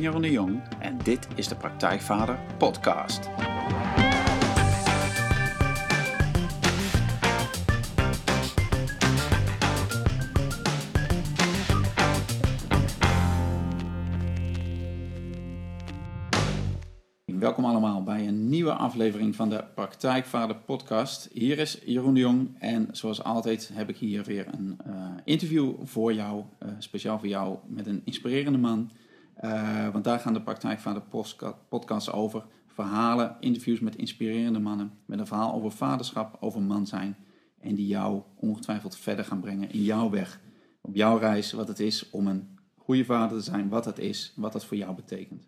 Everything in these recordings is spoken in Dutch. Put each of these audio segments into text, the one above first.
Jeroen de Jong en dit is de Praktijkvader Podcast. Welkom allemaal bij een nieuwe aflevering van de Praktijkvader Podcast. Hier is Jeroen de Jong en zoals altijd heb ik hier weer een uh, interview voor jou, uh, speciaal voor jou, met een inspirerende man. Uh, want daar gaan de Praktijkvader Podcasts over. Verhalen, interviews met inspirerende mannen, met een verhaal over vaderschap, over man zijn. En die jou ongetwijfeld verder gaan brengen in jouw weg, op jouw reis, wat het is om een goede vader te zijn, wat dat is, wat dat voor jou betekent.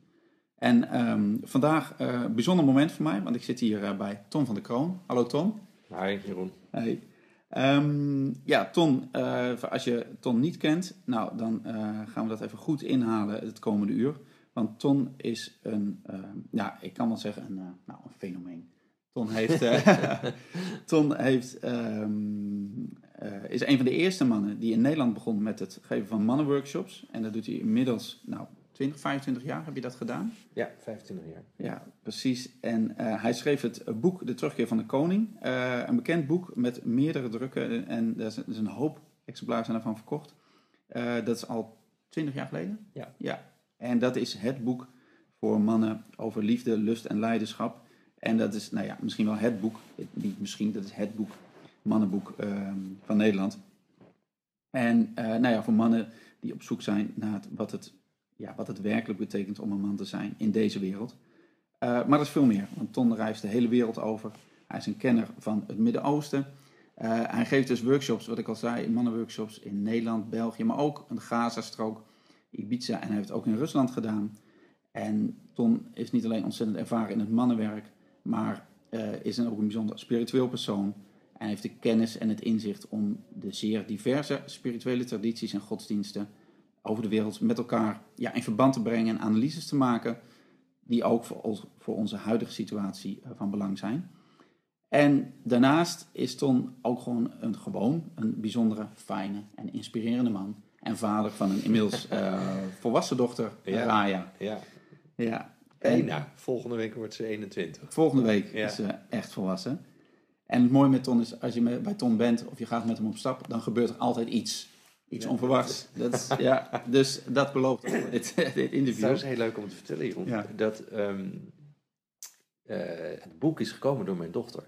En um, vandaag een uh, bijzonder moment voor mij, want ik zit hier uh, bij Tom van der Kroon. Hallo Tom. Hi Jeroen. Hey. Um, ja, Ton, uh, als je Ton niet kent, nou dan gaan we dat even goed inhalen het komende uur. Want Ton is een, ja, ik kan wel zeggen, een, nou, een fenomeen. Ton heeft, Ton heeft, um, is een van de eerste mannen die in Nederland begon met het geven van mannenworkshops. En dat doet hij inmiddels, nou, 20, 25 jaar heb je dat gedaan? Ja, 25 jaar. Ja, precies. En uh, hij schreef het boek De Terugkeer van de Koning. Uh, een bekend boek met meerdere drukken. En er is, een hoop exemplaren zijn ervan verkocht. Uh, dat is al 20 jaar geleden? Ja. ja. En dat is het boek voor mannen over liefde, lust en leiderschap. En dat is, nou ja, misschien wel het boek. Niet misschien, dat is het boek, mannenboek van Nederland. En nou ja, voor mannen die op zoek zijn naar het, wat het ja, wat het werkelijk betekent om een man te zijn in deze wereld. Uh, maar dat is veel meer, want Ton reist de hele wereld over. Hij is een kenner van het Midden-Oosten. Uh, hij geeft dus workshops, wat ik al zei, mannenworkshops in Nederland, België, maar ook een Gaza-strook, Ibiza en hij heeft het ook in Rusland gedaan. En Ton is niet alleen ontzettend ervaren in het mannenwerk, maar uh, is ook een bijzonder spiritueel persoon. En heeft de kennis en het inzicht om de zeer diverse spirituele tradities en godsdiensten over de wereld met elkaar ja, in verband te brengen en analyses te maken, die ook voor, ons, voor onze huidige situatie uh, van belang zijn. En daarnaast is Ton ook gewoon een, gewoon een bijzondere, fijne en inspirerende man. En vader van een inmiddels uh, volwassen dochter, ja, Raya. Ja. ja. En, Ena, volgende week wordt ze 21. Volgende week ja. is ze echt volwassen. En het mooie met Ton is, als je bij Ton bent of je gaat met hem op stap, dan gebeurt er altijd iets iets ja, onverwachts. Dat is, ja, dus dat belooft dit, dit interview. Het is trouwens heel leuk om te vertellen, Jeroen, ja. dat um, uh, het boek is gekomen door mijn dochter.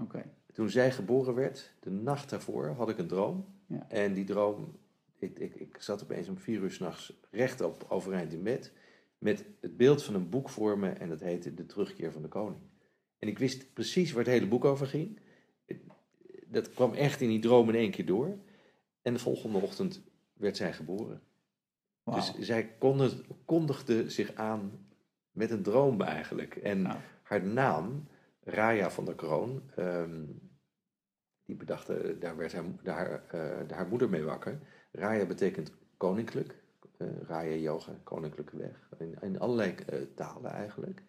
Okay. Toen zij geboren werd, de nacht daarvoor, had ik een droom. Ja. En die droom, ik, ik, ik zat opeens om vier uur s'nachts rechtop overeind in bed. Met het beeld van een boek voor me en dat heette De Terugkeer van de Koning. En ik wist precies waar het hele boek over ging. Dat kwam echt in die droom in één keer door. En de volgende ochtend werd zij geboren. Wow. Dus zij kondigde, kondigde zich aan met een droom eigenlijk. En haar naam, Raya van der Kroon, um, die bedacht, daar werd haar, daar, uh, haar moeder mee wakker. Raya betekent koninklijk. Uh, Raya yoga, koninklijke weg. In, in allerlei uh, talen eigenlijk.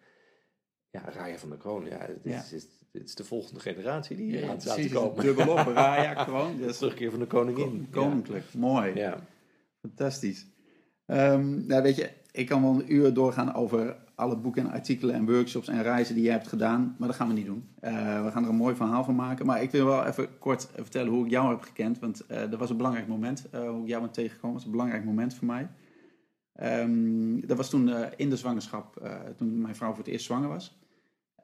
Ja, Raya van der Kroon, ja, het is, Ja. is, het is de volgende generatie die hier Ja, aan staat te komen. dubbelop, Raya gewoon. Dus Terugkeer van de koningin. koninklijk, mooi. Ja. Fantastisch. Ehm, nou weet je, ik kan wel een uur doorgaan over alle boeken en artikelen en workshops en reizen die je hebt gedaan, maar dat gaan we niet doen. Uh, we gaan er een mooi verhaal van maken, maar ik wil wel even kort vertellen hoe ik jou heb gekend, want uh, dat was een belangrijk moment, uh, hoe ik jou ben tegengekomen, was een belangrijk moment voor mij. Um, dat was toen uh, in de zwangerschap, uh, toen mijn vrouw voor het eerst zwanger was.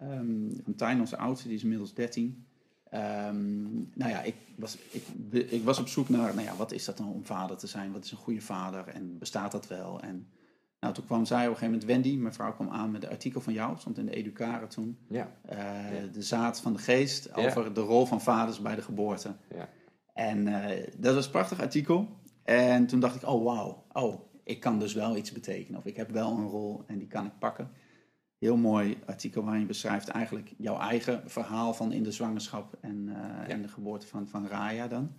Um, Tijn, onze oudste, die is inmiddels 13. Um, nou ja, ik was, ik, ik was op zoek naar, nou ja, wat is dat nou om vader te zijn? Wat is een goede vader? En bestaat dat wel? En nou, toen kwam zij op een gegeven moment, Wendy, mijn vrouw kwam aan met een artikel van jou, stond in de Educare toen. Ja. Uh, ja. De zaad van de geest ja. over de rol van vaders bij de geboorte. Ja. En uh, dat was een prachtig artikel. En toen dacht ik, oh wauw, oh, ik kan dus wel iets betekenen. Of ik heb wel een rol en die kan ik pakken. Heel mooi artikel waarin je beschrijft eigenlijk jouw eigen verhaal van in de zwangerschap en, uh, ja. en de geboorte van, van Raya dan.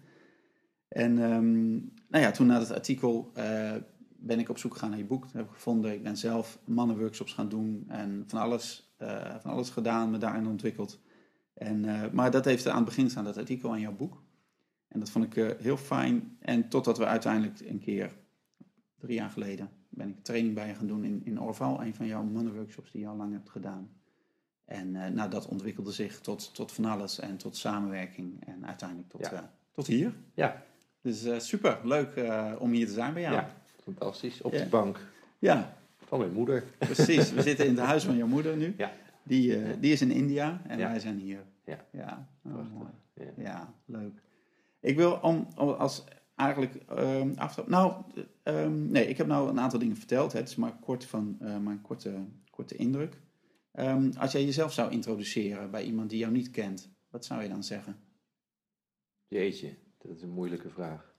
En um, nou ja, toen na het artikel uh, ben ik op zoek gegaan naar je boek. Dat heb ik gevonden. Ik ben zelf mannenworkshops gaan doen en van alles, uh, van alles gedaan, me daarin ontwikkeld. En, maar dat heeft aan het begin staan, dat artikel aan jouw boek. En dat vond ik heel fijn. En totdat we uiteindelijk een keer, drie jaar geleden, ben ik training bij je gaan doen in, in Orval, een van jouw mannenworkshops die je al lang hebt gedaan. En eh, nou, dat ontwikkelde zich tot, tot van alles en tot samenwerking en uiteindelijk tot, Ja. eh, tot hier. Ja, Dus eh, super, leuk om hier te zijn bij jou. ja. fantastisch. Op Ja. de bank ja van mijn moeder. precies. We zitten in het huis van jouw moeder nu. Ja. Die, die is in India en wij zijn hier. Ja. Ja, oh, mooi. Ja. Ja, leuk. Ik wil om, om als eigenlijk ehm aftrap. Nou, ehm, nee, ik heb nou een aantal dingen verteld. hè. Het is maar kort van eh, mijn korte, korte indruk. Ehm, als jij jezelf zou introduceren bij iemand die jou niet kent, wat zou je dan zeggen? Jeetje, dat is een moeilijke vraag.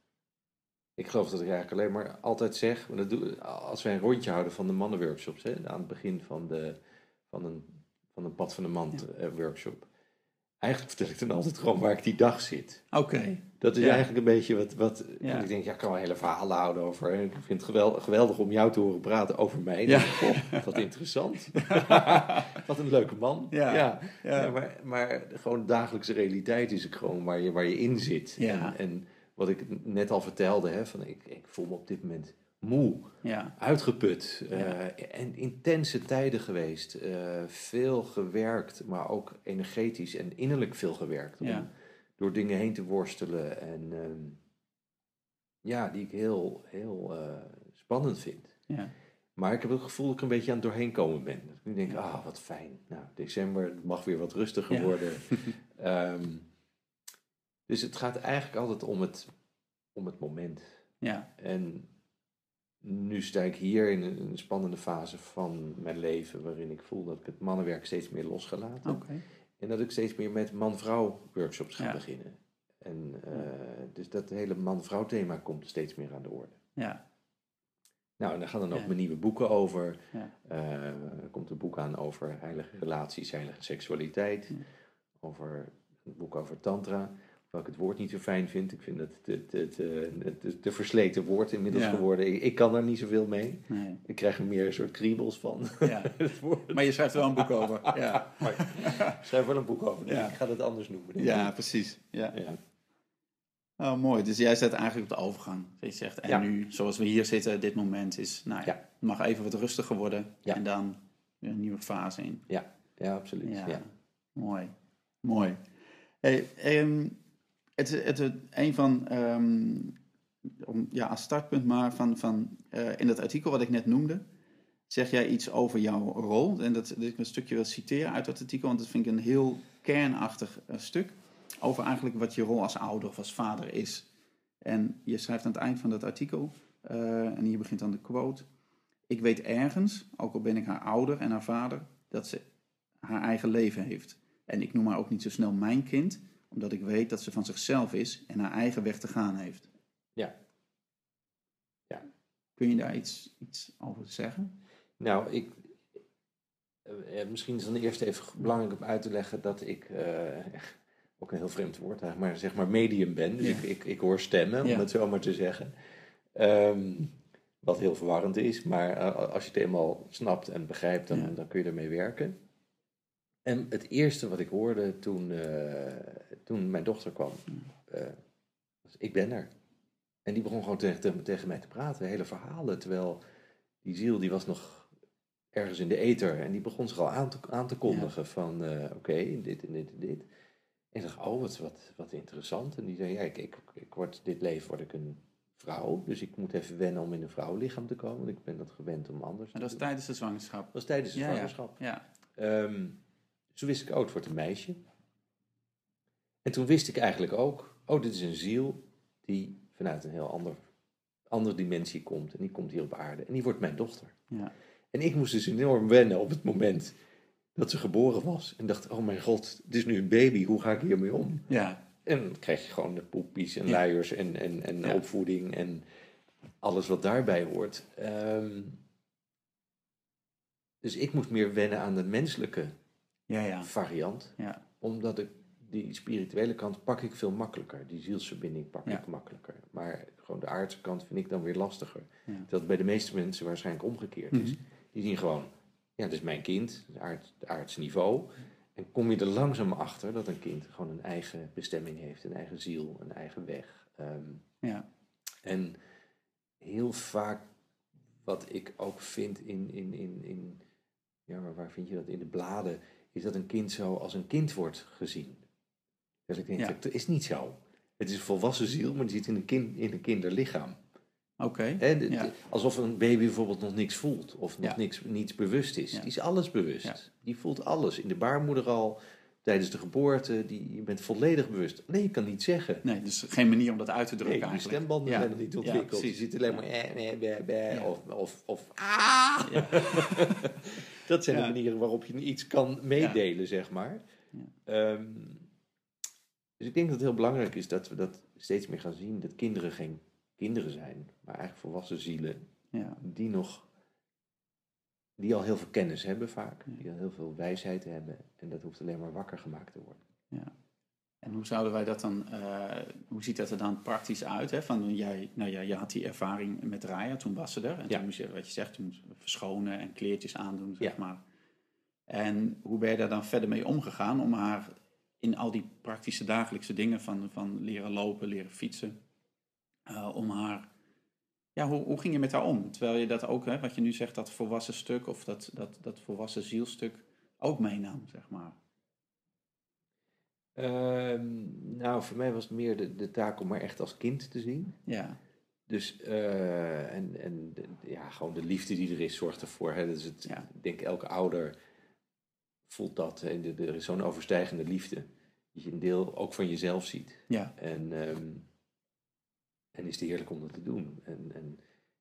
Ik geloof dat ik eigenlijk alleen maar altijd zeg, maar dat doe, als wij een rondje houden van de mannenworkshops, hè, aan het begin van, de, van, een, van een Pad van de Man eh, workshop. Eigenlijk vertel ik dan altijd gewoon waar ik die dag zit. Oké. Dat is Ja. eigenlijk een beetje wat. wat Ja. ik denk, ja, ik kan wel hele verhalen houden over. Ik vind het geweldig, geweldig om jou te horen praten over mij. Ja. Wat interessant. wat een leuke man. Ja. ja. Maar, maar gewoon de dagelijkse realiteit is ook gewoon waar je, waar je in zit. Ja. En, en wat ik net al vertelde, hè, van ik, ik voel me op dit moment moe, Ja. uitgeput eh, en intense tijden geweest. eh, veel gewerkt, maar ook energetisch en innerlijk veel gewerkt. Om Ja. Door dingen heen te worstelen en ehm, ja, die ik heel, heel eh, spannend vind. Ja. Maar ik heb het gevoel dat ik een beetje aan het doorheen komen ben. Dat ik nu denk, ah, wat fijn. Nou, december het mag weer wat rustiger Ja. worden. Ehm, dus het gaat eigenlijk altijd om het, om het moment. Ja. En nu sta ik hier in een, een spannende fase van mijn leven... waarin ik voel dat ik het mannenwerk steeds meer losgelaten. Oké. En dat ik steeds meer met man-vrouw workshops ga Ja. beginnen. En eh, dus dat hele man-vrouw thema komt steeds meer aan de orde. Ja. Nou, en daar gaan dan ook Ja. mijn nieuwe boeken over. Ja. Eh, er komt een boek aan over heilige relaties, heilige seksualiteit. Over een boek over tantra. Terwijl ik het woord niet zo fijn vind. Ik vind het te, te, te, te, te versleten woord inmiddels Ja. geworden. Ik, ik kan daar niet zoveel mee. Nee. Ik krijg er meer een soort kriebels van. Ja. het. Maar je schrijft er wel een boek over. Ja. Schrijf wel een boek over. Dus ik ga het anders noemen. Ja, ik. precies. Ja. ja. Oh, mooi. Dus jij zet eigenlijk op de overgang. Je zegt, en nu, zoals we hier zitten, dit moment is, nou ja, het mag even wat rustiger worden. En dan weer een nieuwe fase in. Ja, ja, absoluut. Ja, Ja. mooi. Mooi. Hey, ehm, het, het, een van, ehm, om, ja, als startpunt maar, van, van eh, in dat artikel wat ik net noemde, zeg jij iets over jouw rol. En dat, dat ik een stukje wil citeren uit dat artikel, want dat vind ik een heel kernachtig eh, stuk. Over eigenlijk wat je rol als ouder of als vader is. En je schrijft aan het eind van dat artikel, eh, en hier begint dan de quote. Ik weet ergens, ook al ben ik haar ouder en haar vader, dat ze haar eigen leven heeft. En ik noem haar ook niet zo snel mijn kind, omdat ik weet dat ze van zichzelf is en haar eigen weg te gaan heeft. Ja. Ja. Kun je daar iets, iets over zeggen? Nou, ik, eh, eh, misschien is het dan eerst even belangrijk om uit te leggen dat ik, eh, ook een heel vreemd woord eigenlijk, maar zeg maar medium ben. Dus Ja. ik, ik, ik hoor stemmen, om het zo maar te zeggen. Ehm, wat heel verwarrend is, maar als je het eenmaal snapt en begrijpt, dan, Ja. dan kun je ermee werken. En het eerste wat ik hoorde toen, eh, toen mijn dochter kwam, eh, was ik ben er. En die begon gewoon tegen, tegen, mij te praten, hele verhalen. Terwijl die ziel die was nog ergens in de ether en die begon zich al aan te, aan te kondigen van eh, oké, dit en dit en dit. En ik dacht, oh, wat, wat, wat interessant. En die zei, ja, ik, ik, ik word, dit leven word ik een vrouw, dus ik moet even wennen om in een vrouwenlichaam te komen. want Ik ben dat gewend om anders te dat doen. tijdens de zwangerschap. Dat was tijdens de Ja, zwangerschap. Ja, Ehm, toen wist ik, oh, het wordt een meisje. En toen wist ik eigenlijk ook, oh, dit is een ziel die vanuit een heel ander, andere dimensie komt. En die komt hier op aarde. En die wordt mijn dochter. ja, En ik moest dus enorm wennen op het moment dat ze geboren was. En dacht, oh mijn god, het is nu een baby, hoe ga ik hiermee om? ja, En dan krijg je gewoon de poepies en Ja. luiers en, en, en Ja. opvoeding en alles wat daarbij hoort. Ehm, dus ik moest meer wennen aan de menselijke ja, ja. variant. Ja. Omdat ik die spirituele kant pak ik veel makkelijker. Die zielsverbinding pak ik makkelijker. Maar gewoon de aardse kant vind ik dan weer lastiger. Dat het bij de meeste mensen waarschijnlijk omgekeerd is. Mhm. Die zien gewoon, ja, dat is mijn kind, het aard, het aardse niveau. En kom je er langzaam achter dat een kind gewoon een eigen bestemming heeft, een eigen ziel, een eigen weg. Ehm, Ja, en heel vaak wat ik ook vind in, in, in, in ja, maar waar vind je dat in de bladen, is dat een kind zo als een kind wordt gezien. Dus ik denk, Ja. dat is niet zo. Het is een volwassen ziel, maar die zit in een, kind, in een kinderlichaam. Oké. Ja. alsof een baby bijvoorbeeld nog niks voelt of nog Ja. niks, niets bewust is. Die is alles bewust. Die voelt alles. In de baarmoeder al, tijdens de geboorte. Die, je bent volledig bewust. Alleen je kan niet zeggen. Nee, dus geen manier om dat uit te drukken Nee, eigenlijk. stembanden Ja. zijn nog niet Ja, ontwikkeld. je ziet alleen maar eh, eh, Ja. of, of, of ah. Ja. Dat zijn Ja. de manieren waarop je iets kan meedelen, zeg maar. Ja. Ehm, dus ik denk dat het heel belangrijk is dat we dat steeds meer gaan zien. Dat kinderen geen kinderen zijn, maar eigenlijk volwassen zielen Ja. die nog, die al heel veel kennis hebben vaak, Ja. die al heel veel wijsheid hebben. En dat hoeft alleen maar wakker gemaakt te worden. En hoe zouden wij dat dan, eh, hoe ziet dat er dan praktisch uit? Hè? Van, jij, nou ja, je had die ervaring met Raya, toen was ze er. En Ja. toen moest je, wat je zegt, toen verschonen en kleertjes aandoen, zeg Ja. maar. En hoe ben je daar dan verder mee omgegaan om haar in al die praktische dagelijkse dingen van, van leren lopen, leren fietsen, eh, om haar, ja, hoe, hoe ging je met haar om? Terwijl je dat ook, hè, wat je nu zegt, dat volwassen stuk of dat, dat, dat volwassen zielstuk ook meenam, zeg maar. Ehm, nou, voor mij was het meer de, de taak om haar echt als kind te zien. Ja, Dus, eh, en, en ja, gewoon de liefde die er is, zorgt ervoor. Hè. Dat is het, Ja. Ik denk elke ouder voelt dat. De- Er is zo'n overstijgende liefde. Dat je een deel ook van jezelf ziet. ja, En, ehm, en is het heerlijk om dat te doen. En, en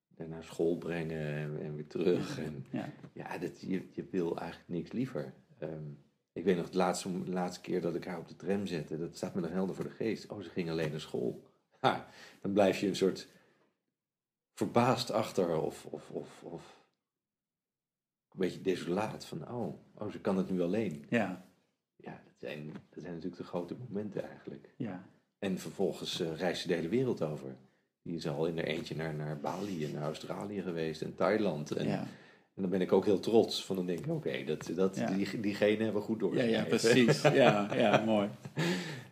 daarna school brengen en, en weer terug. En, ja, ja, dat, je, je wil eigenlijk niks liever. Ehm, ik weet nog de laatste, de laatste keer dat ik haar op de tram zette. Dat staat me nog helder voor de geest. Oh, ze ging alleen naar school. Ha, dan blijf je een soort verbaasd achter of, of, of, of een beetje desolaat. Van, oh, oh, ze kan het nu alleen. ja, Ja, dat zijn, dat zijn natuurlijk de grote momenten eigenlijk. ja. En vervolgens eh reist ze de hele wereld over. Die is al in er eentje naar, naar Bali en naar Australië geweest en Thailand. En, ja. En dan ben ik ook heel trots. Van dan denk ik, oké, dat, dat, Ja. die, diegene hebben we goed Ja, doorgegeven. ja, precies. Ja, ja, mooi.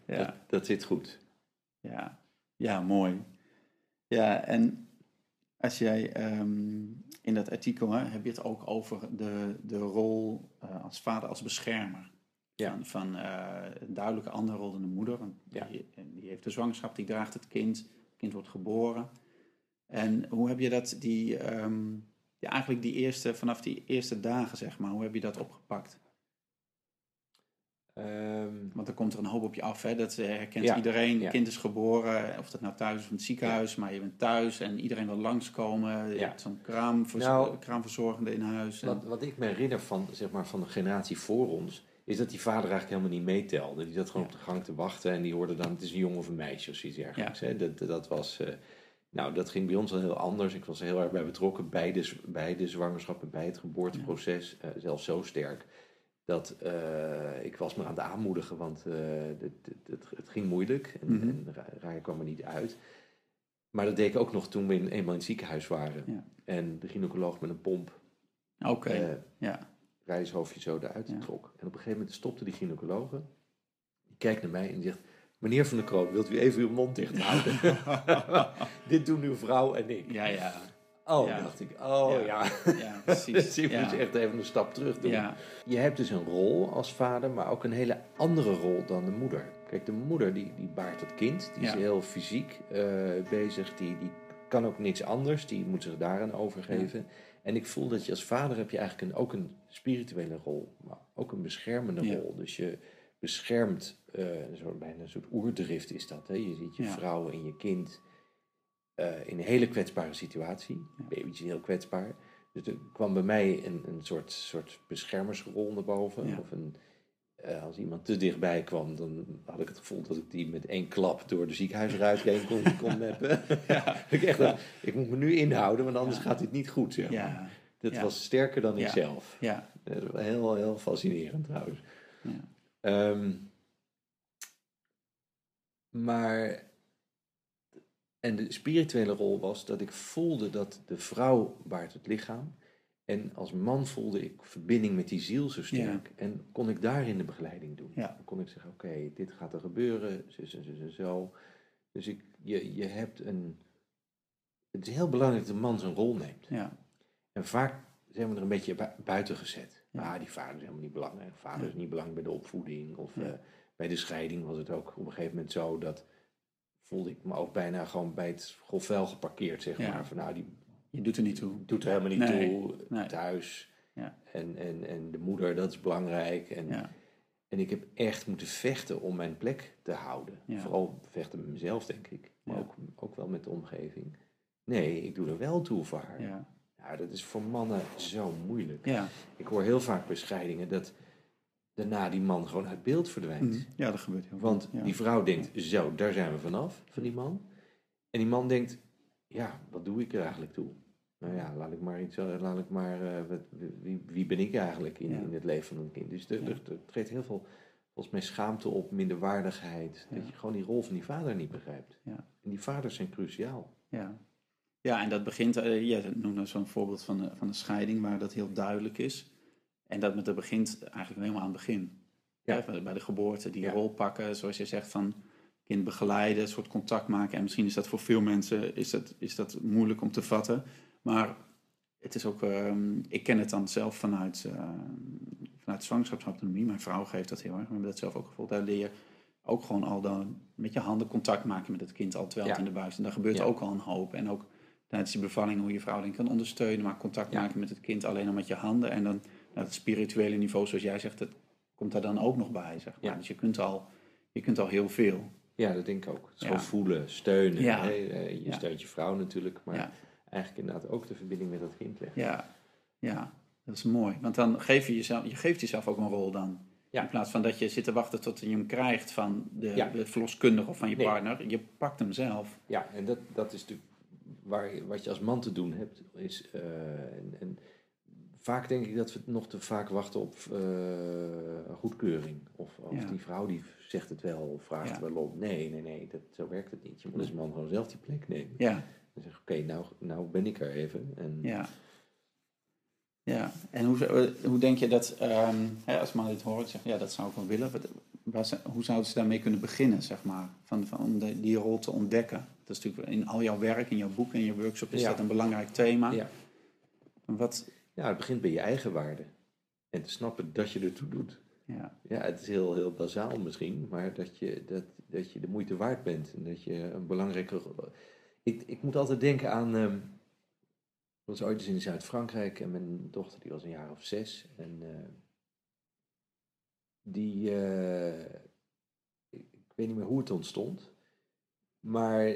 Dat, Ja, dat zit goed. ja, ja, mooi. Ja, en als jij ehm, in dat artikel hè, heb je het ook over de, de rol eh, als vader, als beschermer. Ja. Van, van eh, een duidelijke andere rol dan de moeder. Want Ja. die, die heeft de zwangerschap, die draagt het kind. Het kind wordt geboren. En hoe heb je dat, die, ehm, ja, eigenlijk die eerste, vanaf die eerste dagen, zeg maar, hoe heb je dat opgepakt? Ehm, Want dan komt er een hoop op je af. Hè? Dat eh, herkent Ja, iedereen. ja. kind is geboren, of dat nou thuis is of in het ziekenhuis, maar je bent thuis en iedereen wil langskomen. Je Ja. hebt zo'n kraamvers Nou, kraamverzorgende in huis. En- wat, wat ik me herinner van, zeg maar, van de generatie voor ons, is dat die vader eigenlijk helemaal niet meetelde. Die zat gewoon op de gang te wachten en die hoorde dan, het is een jongen of een meisje of zoiets dergelijks. Hè? Dat, dat was, eh, nou, dat ging bij ons al heel anders. Ik was er heel erg bij betrokken bij de, bij de zwangerschap en bij het geboorteproces. eh, zelfs zo sterk dat eh, ik was me aan het aanmoedigen, want eh, het, het, ging moeilijk en, Mhm. en Ra- Raya kwam er niet uit. Maar dat deed ik ook nog toen we in, eenmaal in het ziekenhuis waren. Ja. En de gynaecoloog met een pomp Oké, ja. reishoofdje zo eruit Ja. trok. En op een gegeven moment stopte die gynaecologe. Die kijkt naar mij en die zegt... Meneer Van der Kroon, wilt u even uw mond dicht houden? Dit doen uw vrouw en ik. Ja, ja. Oh, Ja. dacht ik. Oh, Ja. ja. Ja, precies. Dus ja. moest echt even een stap terug doen. Ja, Je hebt dus een rol als vader, maar ook een hele andere rol dan de moeder. Kijk, de moeder die, die baart het kind. Die is heel fysiek eh, bezig. Die, die kan ook niks anders. Die moet zich daaraan overgeven. En ik voel dat je als vader heb je eigenlijk een, ook een spirituele rol. Maar ook een beschermende rol. Dus je beschermt, eh, zo, bijna een soort oerdrift is dat. Hè? Je ziet je Ja. vrouw en je kind eh, in een hele kwetsbare situatie. Ja. Babytje heel kwetsbaar. Dus er kwam bij mij een, een soort, soort beschermersrol naar boven. Ja. Of een, eh, als iemand te dichtbij kwam, dan had ik het gevoel dat ik die met één klap door de ziekenhuisruit heen kon, kon meppen. ja, ik, echt, ik moet me nu inhouden, want anders Ja. gaat dit niet goed. Zeg maar. Dat was sterker dan ikzelf. ja, is heel, heel fascinerend trouwens. Ehm, maar. En de spirituele rol was dat ik voelde dat de vrouw baart het lichaam. En als man voelde ik verbinding met die ziel zo sterk. En kon ik daarin de begeleiding doen. Ja. Dan kon ik zeggen, oké, dit gaat er gebeuren, zus en zus en zo. Dus ik, je, je hebt een... Het is heel belangrijk dat de man zijn rol neemt. ja. En vaak zijn we er een beetje bu- buiten gezet. Ja. Ah, die vader is helemaal niet belangrijk. Vader is niet belangrijk bij de opvoeding. Of Ja. eh, bij de scheiding was het ook op een gegeven moment zo dat voelde ik me ook bijna gewoon bij het grofvel geparkeerd, zeg maar. Van nou, die Je doet er niet toe. doet er helemaal niet Nee, toe, nee. thuis. Ja. En, en, en de moeder, dat is belangrijk. En, Ja, en ik heb echt moeten vechten om mijn plek te houden. Vooral vechten met mezelf, denk ik. Maar ook, ook wel met de omgeving. Nee, ik doe er wel toe voor haar. ja, Ja, dat is voor mannen zo moeilijk. ja. Ik hoor heel vaak bij scheidingen dat daarna die man gewoon uit beeld verdwijnt. Mhm. ja dat gebeurt heel Want. Ja. die vrouw denkt, zo, daar zijn we vanaf, van die man. En die man denkt, ja, wat doe ik er eigenlijk toe? Nou ja, laat ik maar iets, eh, laat ik maar, eh, wat, wie, wie ben ik eigenlijk in, Ja. in het leven van een kind? Dus er, er, er treedt heel veel, volgens mij, schaamte op, minderwaardigheid. Dat je gewoon die rol van die vader niet begrijpt. Ja. En die vaders zijn cruciaal. Ja. Ja, en dat begint, eh je noemde zo'n voorbeeld van, de- van een scheiding waar dat heel duidelijk is. En dat met dat begint eigenlijk helemaal aan het begin. Ja. Bij- de geboorte, die Ja. rol pakken, zoals je zegt, van kind begeleiden, een soort contact maken. En misschien is dat voor veel mensen is dat, is dat moeilijk om te vatten. Maar het is ook, ehm, ik ken het dan zelf vanuit, eh, vanuit zwangerschapsautonomie. Mijn vrouw geeft dat heel erg. We hebben dat zelf ook gevoeld. Daar leer je ook gewoon al dan met je handen contact maken met het kind al terwijl het in de buik is. En daar gebeurt ook al een hoop. En ook tijdens die bevalling hoe je vrouw dan kan ondersteunen, maar contact Ja. maken met het kind alleen al met je handen. En dan naar het spirituele niveau, zoals jij zegt, dat komt daar dan ook nog bij. Zeg maar. Ja. Dus je kunt, al, je kunt al heel veel. Ja, dat denk ik ook. Het is Ja. Gewoon voelen, steunen. Hè. Eh, Je steunt je vrouw natuurlijk, maar eigenlijk inderdaad ook de verbinding met dat kind leggen. Ja, ja, dat is mooi. Want dan geef je jezelf, je geeft jezelf ook een rol dan. Ja. In plaats van dat je zit te wachten tot je hem krijgt van de, Ja. de verloskundige of van je Nee. partner. Je pakt hem zelf. Ja, en dat, dat is natuurlijk waar, je- wat je als man te doen hebt. Is, eh, en, en vaak denk ik dat we nog te vaak wachten op eh, goedkeuring. Of, of Ja. die vrouw die zegt het wel, of vraagt Ja. wel op. Nee, nee, nee, dat, zo werkt het niet. Je moet als man gewoon zelf die plek nemen. Ja, En zeggen, oké, nou, nou ben ik er even. En ja. Ja, en hoe, zou- hoe denk je dat, ehm, hè, als man dit hoort, zegt ja, dat zou ik wel willen. Wat, waar ze- hoe zouden ze daarmee kunnen beginnen, zeg maar? Van, van, om de- die rol te ontdekken. Dat is natuurlijk in al jouw werk, in jouw boek, in je workshop is Ja. dat een belangrijk thema. Ja. Wat, ja, het begint bij je eigen waarde. En te snappen dat je ertoe doet. ja, Ja, het is heel, heel bazaal misschien, maar dat je, dat, dat je de moeite waard bent. En dat je een belangrijke... Ik, ik moet altijd denken aan... ehm, ik was ooit eens in Zuid-Frankrijk en mijn dochter die was een jaar of zes. En eh, die... eh, ik weet niet meer hoe het ontstond. Maar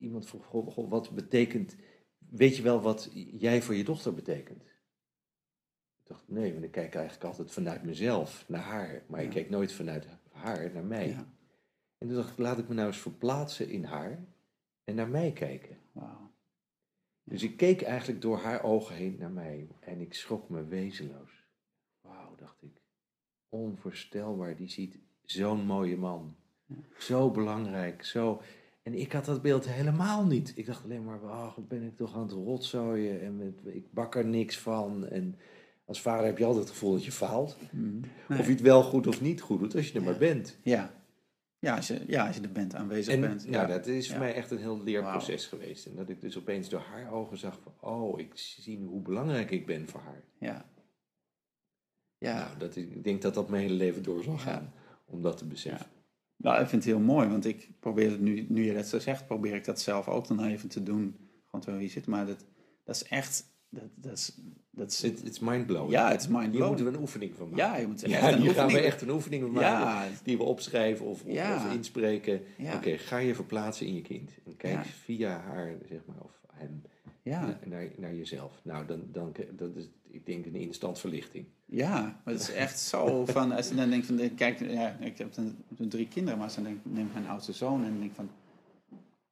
iemand vroeg, goh, wat betekent... Weet je wel wat jij voor je dochter betekent? Ik dacht, nee, want ik kijk eigenlijk altijd vanuit mezelf naar haar. Maar ik keek nooit vanuit haar naar mij. ja, En toen dacht ik, laat ik me nou eens verplaatsen in haar en naar mij kijken. Dus ik keek eigenlijk door haar ogen heen naar mij en ik schrok me wezenloos. Wauw, dacht ik. Onvoorstelbaar, die ziet zo'n mooie man. Ja. Zo belangrijk, zo... En ik had dat beeld helemaal niet. Ik dacht alleen maar, oh, wat ben ik toch aan het rotzooien en met, ik bak er niks van. En als vader heb je altijd het gevoel dat je faalt. Mhm. Of je het wel goed of niet goed doet, als je er Ja. maar bent. Ja. Ja, als je, ja, als je er bent, aanwezig En bent. ja, dat is voor Ja. mij echt een heel leerproces geweest. En dat ik dus opeens door haar ogen zag van, oh, ik zie nu hoe belangrijk ik ben voor haar. Ja. Ja. Nou, dat, ik denk dat dat mijn hele leven door zal gaan, om dat te beseffen. Nou, ik vind het heel mooi, want ik probeer het nu, nu je dat zo zegt, probeer ik dat zelf ook dan even te doen. Gewoon terwijl je zit. Maar dat, dat is echt, dat, dat is, dat is, Het is mindblowing. ja, het is Hier mindblowing. moeten we een oefening van maken. Ja, je moet Ja, hier gaan we echt een oefening van maken. Ja, Die we opschrijven of, of, Ja. of inspreken. Oké, ga je verplaatsen in je kind. En kijk via haar, zeg maar, of hem, ja, naar, naar, naar jezelf. Nou, dan, dan, dat is, ik denk, een instant verlichting. Ja, maar het is echt zo van, als je dan denkt van, kijk, ja, ik heb dan, dan drie kinderen, maar als je dan denkt, neem mijn oudste zoon en denk van,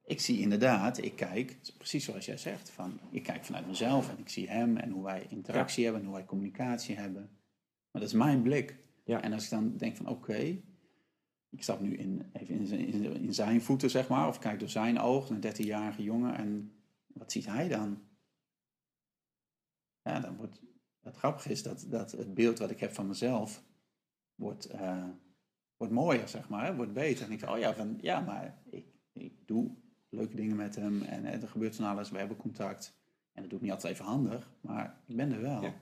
ik zie inderdaad, ik kijk, precies zoals jij zegt, van, ik kijk vanuit mezelf en ik zie hem en hoe wij interactie hebben en hoe wij communicatie hebben. Maar dat is mijn blik. Ja. En als ik dan denk van, oké, ik stap nu in, even in zijn, in, in zijn voeten, zeg maar, of kijk door zijn oog, een 13-jarige jongen, en wat ziet hij dan? Ja, dan wordt, het grappige is dat, dat het beeld wat ik heb van mezelf wordt, eh, wordt mooier, zeg maar, wordt beter. En ik denk, oh ja, van, ja maar ik, ik doe leuke dingen met hem en eh, er gebeurt van alles, we hebben contact. En dat doe ik niet altijd even handig, maar ik ben er wel. Ja.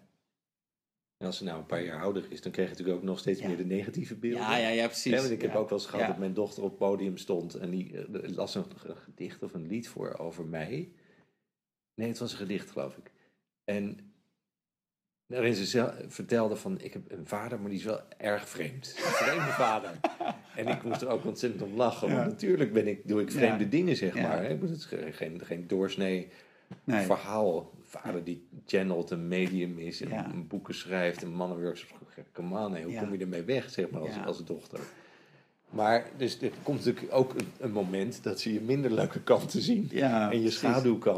En als ze nou een paar jaar ouder is, dan krijg je natuurlijk ook nog steeds Ja. meer de negatieve beelden. Ja, ja, ja, precies. Ja, want ik heb ook wel eens gehad dat mijn dochter op het podium stond en die eh, las een gedicht of een lied voor over mij. Nee, het was een gedicht, geloof ik. En daarin ze vertelde van, ik heb een vader, maar die is wel erg vreemd. Een vreemde vader. En ik moest er ook ontzettend om lachen. Want Ja. natuurlijk ben ik, doe ik vreemde Ja. dingen, zeg maar. hè. Het is ge- geen, geen doorsnee Nee. verhaal. Vader die channelt, een medium is en boeken schrijft en mannenworkshops. Come on, hè, hoe kom je ermee weg, zeg maar, als, als dochter? Maar dus er komt natuurlijk ook een, een moment dat ze je minder leuke kanten zien. Ja, en je.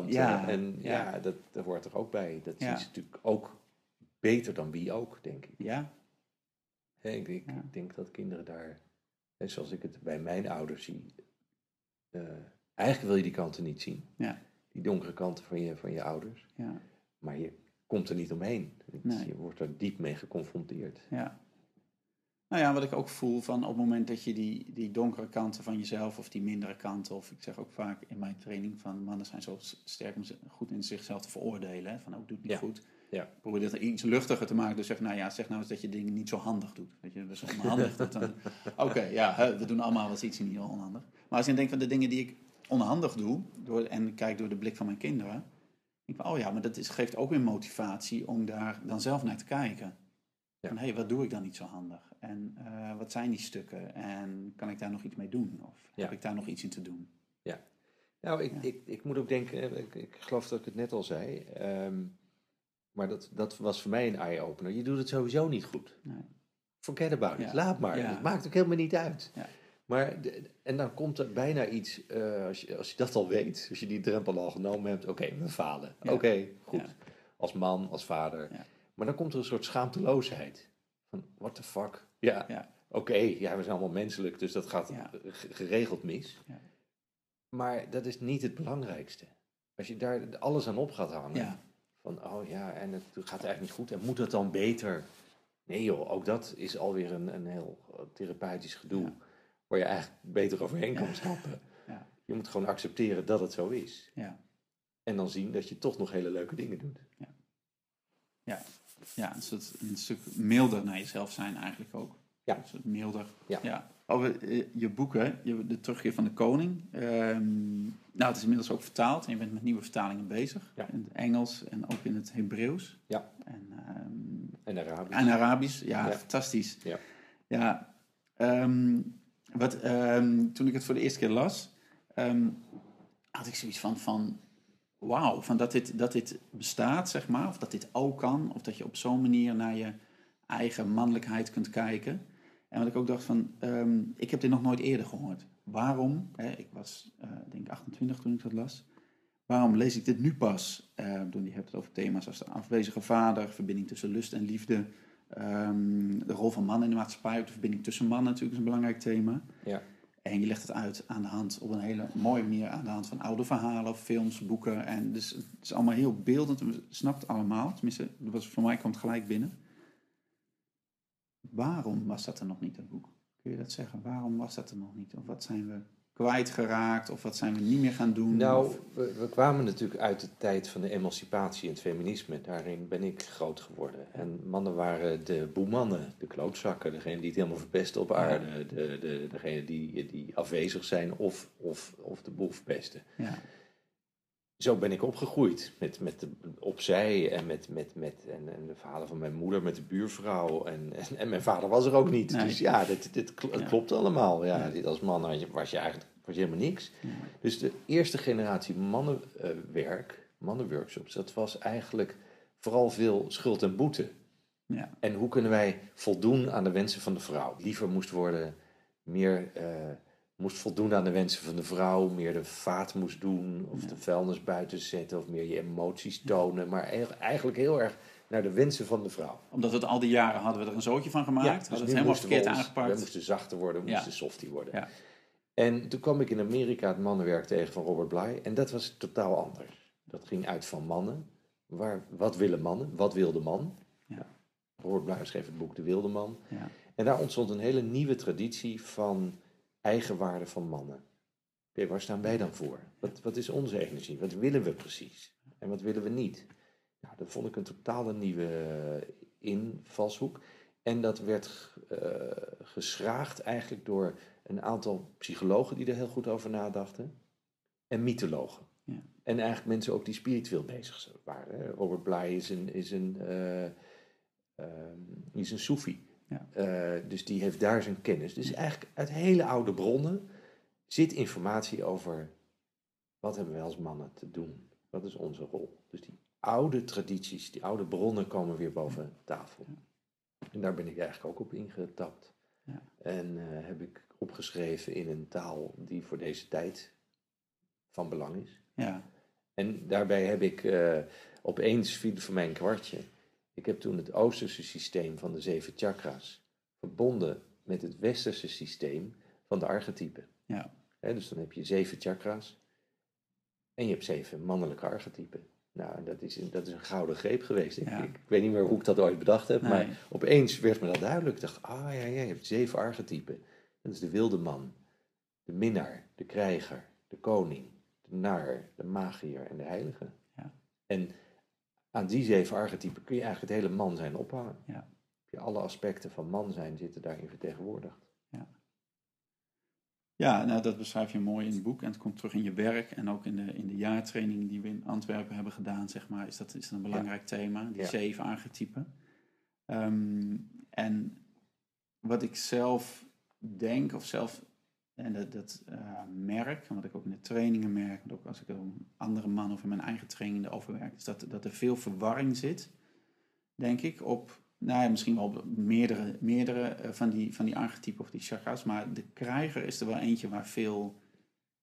Ja, En ja, ja. dat, dat hoort er ook bij. Dat is natuurlijk ook beter dan wie ook, denk ik. Ja, ik, ik Ja. denk dat kinderen daar, zoals ik het bij mijn ouders zie, eh, eigenlijk wil je die kanten niet zien. Ja. Die donkere kanten van je, van je ouders. ja, Maar je komt er niet omheen. Nee. Je wordt er diep mee geconfronteerd. ja. Nou ja, wat ik ook voel van op het moment dat je die, die donkere kanten van jezelf of die mindere kanten, of ik zeg ook vaak in mijn training van mannen zijn zo sterk om ze- goed in zichzelf te veroordelen. Van ook doe het niet Ja. goed. Ja. Probeer dat iets luchtiger te maken. Dus zeg, nou ja, zeg nou eens dat je dingen niet zo handig doet. Dat je dus onhandig doet. dan- Oké, ja, we doen allemaal wel eens iets niet onhandig. Maar als je denkt van de dingen die ik onhandig doe, door, en kijk door de blik van mijn kinderen, denk ik van, oh ja, maar dat is, geeft ook weer motivatie om daar dan zelf naar te kijken. Ja. Van, hé, wat doe ik dan niet zo handig? En eh, wat zijn die stukken? En kan ik daar nog iets mee doen? Of Ja. heb ik daar nog iets in te doen? Nou, ik, Ja. ik, ik moet ook denken, eh, ik, ik geloof dat ik het net al zei, ehm, maar dat, dat was voor mij een eye-opener. Je doet het sowieso niet goed. Nee. Forget about it, Ja. laat maar. Ja. Het maakt ook helemaal niet uit. Ja. Maar, de- en dan komt er bijna iets, eh, als, je, als je dat al weet, als je die drempel al genomen hebt, oké, we falen. Oké, goed. Als man, als vader. Ja. Maar dan komt er een soort schaamteloosheid. Van, what the fuck? Ja, Ja. oké, ja, we zijn allemaal menselijk, dus dat gaat geregeld mis. Ja. Maar dat is niet het belangrijkste. Als je daar alles aan op gaat hangen, Ja. Van oh ja, en het gaat eigenlijk niet goed, en moet het dan beter? Nee joh, ook dat is alweer een, een heel eh, therapeutisch gedoe, Ja. waar je eigenlijk beter overheen kan Ja. stappen. Ja. Je moet gewoon accepteren dat het zo is. Ja. En dan zien dat je toch nog hele leuke dingen doet. Ja, een, soort, een stuk milder naar jezelf zijn eigenlijk ook. Ja. Een soort milder. Ja. Over eh, je boeken, de terugkeer van de koning. Ehm, nou, het is inmiddels ook vertaald en je bent met nieuwe vertalingen bezig. Ja. In het Engels en ook in het Hebreeuws. Ja. En, ehm, En Arabisch. en Arabisch, ja, Ja. fantastisch. Ja. Ja, ehm, wat, toen ik het voor de eerste keer las, had ik zoiets van, van wauw, van dat dit, dat dit bestaat, zeg maar, of dat dit ook kan, of dat je op zo'n manier naar je eigen mannelijkheid kunt kijken. En wat ik ook dacht van, ehm, ik heb dit nog nooit eerder gehoord. Waarom, hè, ik was eh denk ik 28 toen ik dat las, waarom lees ik dit nu pas? Toen je hebt het over thema's als de afwezige vader, verbinding tussen lust en liefde, ehm, de rol van mannen in de maatschappij, ook de verbinding tussen mannen natuurlijk is een belangrijk thema. Ja. En je legt het uit aan de hand, op een hele mooie manier, aan de hand van oude verhalen, films, boeken. En dus het is allemaal heel beeldend, we snappen het allemaal. Tenminste, dat was, voor mij kwam het gelijk binnen. Waarom was dat er nog niet, dat boek? Kun je dat zeggen? Waarom was dat er nog niet? Of wat zijn we kwijtgeraakt? Of wat zijn we niet meer gaan doen? Nou, we, we kwamen natuurlijk uit de tijd van de emancipatie en het feminisme. Daarin ben ik groot geworden. En mannen waren de boemannen, de klootzakken, degene die het helemaal verpesten op aarde. De, de, degene die, die afwezig zijn of, of, of de boel verpesten. ja, Zo ben ik opgegroeid. Met, met de, opzij en met, met, met en, en de verhalen van mijn moeder met de buurvrouw. En, en, en mijn vader was er ook niet. Nee. Dus ja, dit, dit, het Ja. klopt allemaal. Ja, Ja. Dit als man had je- was je eigenlijk was je helemaal niks. ja, Dus de eerste generatie mannenwerk, mannenworkshops, dat was eigenlijk vooral veel schuld en boete. ja, En hoe kunnen wij voldoen aan de wensen van de vrouw? Liever moest worden, meer eh, moest voldoen aan de wensen van de vrouw, meer de vaat moest doen, of Ja. de vuilnis buiten zetten, of meer je emoties tonen. Maar e- eigenlijk heel erg naar de wensen van de vrouw. omdat het al die jaren hadden we er een zootje van gemaakt. Ja, hadden dus het helemaal we verkeerd ons- aangepakt. We moesten zachter worden, we Ja. moesten softie worden. En toen kwam ik in Amerika het mannenwerk tegen van Robert Bly. En dat was totaal anders. Dat ging uit van mannen. Waar, wat willen mannen? Wat wil de man? Ja. Robert Bly schreef het boek De Wilde Man. Ja. En daar ontstond een hele nieuwe traditie van eigenwaarde van mannen. Oké, waar staan wij dan voor? Wat, wat is onze energie? Wat willen we precies? En wat willen we niet? Nou, dat vond ik een totale nieuwe eh, invalshoek. En dat werd uh, geschraagd eigenlijk door een aantal psychologen die er heel goed over nadachten. En mythologen. Ja. En eigenlijk mensen ook die spiritueel bezig waren. Robert Bly is een, is een, uh, is een Soefi. Ja. Uh, dus die heeft daar zijn kennis. Dus eigenlijk uit hele oude bronnen zit informatie over wat hebben wij als mannen te doen. Wat is onze rol? Dus die oude tradities, die oude bronnen komen weer boven tafel. En daar ben ik eigenlijk ook op ingetapt. Ja. En uh, heb ik opgeschreven in een taal die voor deze tijd van belang is. Ja. En daarbij heb ik uh, opeens viel van mijn kwartje. Ik heb toen het Oosterse systeem van de zeven chakras verbonden met het Westerse systeem van de archetypen. Ja. He, dus dan heb je zeven chakras en je hebt zeven mannelijke archetypen. Nou, dat is, een, dat is een gouden greep geweest. Ik, Ja. ik, ik weet niet meer hoe ik dat ooit bedacht heb, Nee. maar opeens werd me dat duidelijk. Ik dacht, ah ja, ja, je hebt zeven archetypen. Dat is de wilde man, de minnaar, de krijger, de koning, de nar, de magier en de heilige. Ja. En aan die zeven archetypen kun je eigenlijk het hele man zijn ophangen. Ja. Je alle aspecten van man zijn zitten daarin vertegenwoordigd. Ja, nou, dat beschrijf je mooi in het boek en het komt terug in je werk en ook in de, in de jaartraining die we in Antwerpen hebben gedaan, zeg maar, is dat, is dat een belangrijk thema, die Ja. zeven archetypen. Ehm, en wat ik zelf denk of zelf, en dat, dat eh, merk, wat ik ook in de trainingen merk, ook als ik ook andere mannen of in mijn eigen training erover werk, is dat, dat er veel verwarring zit, denk ik, op nou ja, misschien wel op meerdere, meerdere eh, van, die, van die archetypen of die chakras. Maar de krijger is er wel eentje waar veel,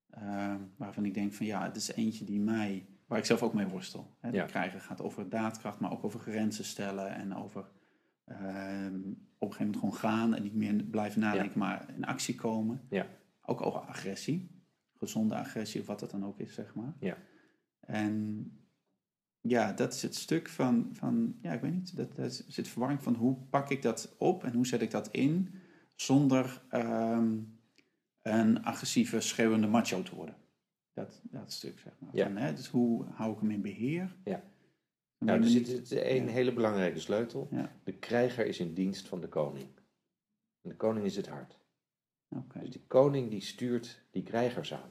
eh, waarvan ik denk van ja, het is eentje die mij, waar ik zelf ook mee worstel. Hè. De Ja. krijger gaat over daadkracht, maar ook over grenzen stellen en over ehm, op een gegeven moment gewoon gaan en niet meer blijven nadenken, maar in actie komen. Ja. Ook over agressie, gezonde agressie of wat dat dan ook is, zeg maar. Ja. En ja, dat is het stuk van, van ja, ik weet niet, dat, dat zit verwarring van hoe pak ik dat op en hoe zet ik dat in zonder ehm, een agressieve, schreeuwende macho te worden. Dat, dat stuk, zeg maar. Ja. Van, hè, dus hoe hou ik hem in beheer? Ja. Nou, er zit niet- het een ja. hele belangrijke sleutel. Ja. De krijger is in dienst van de koning. En de koning is het hart. Dus die koning die stuurt die krijgers aan.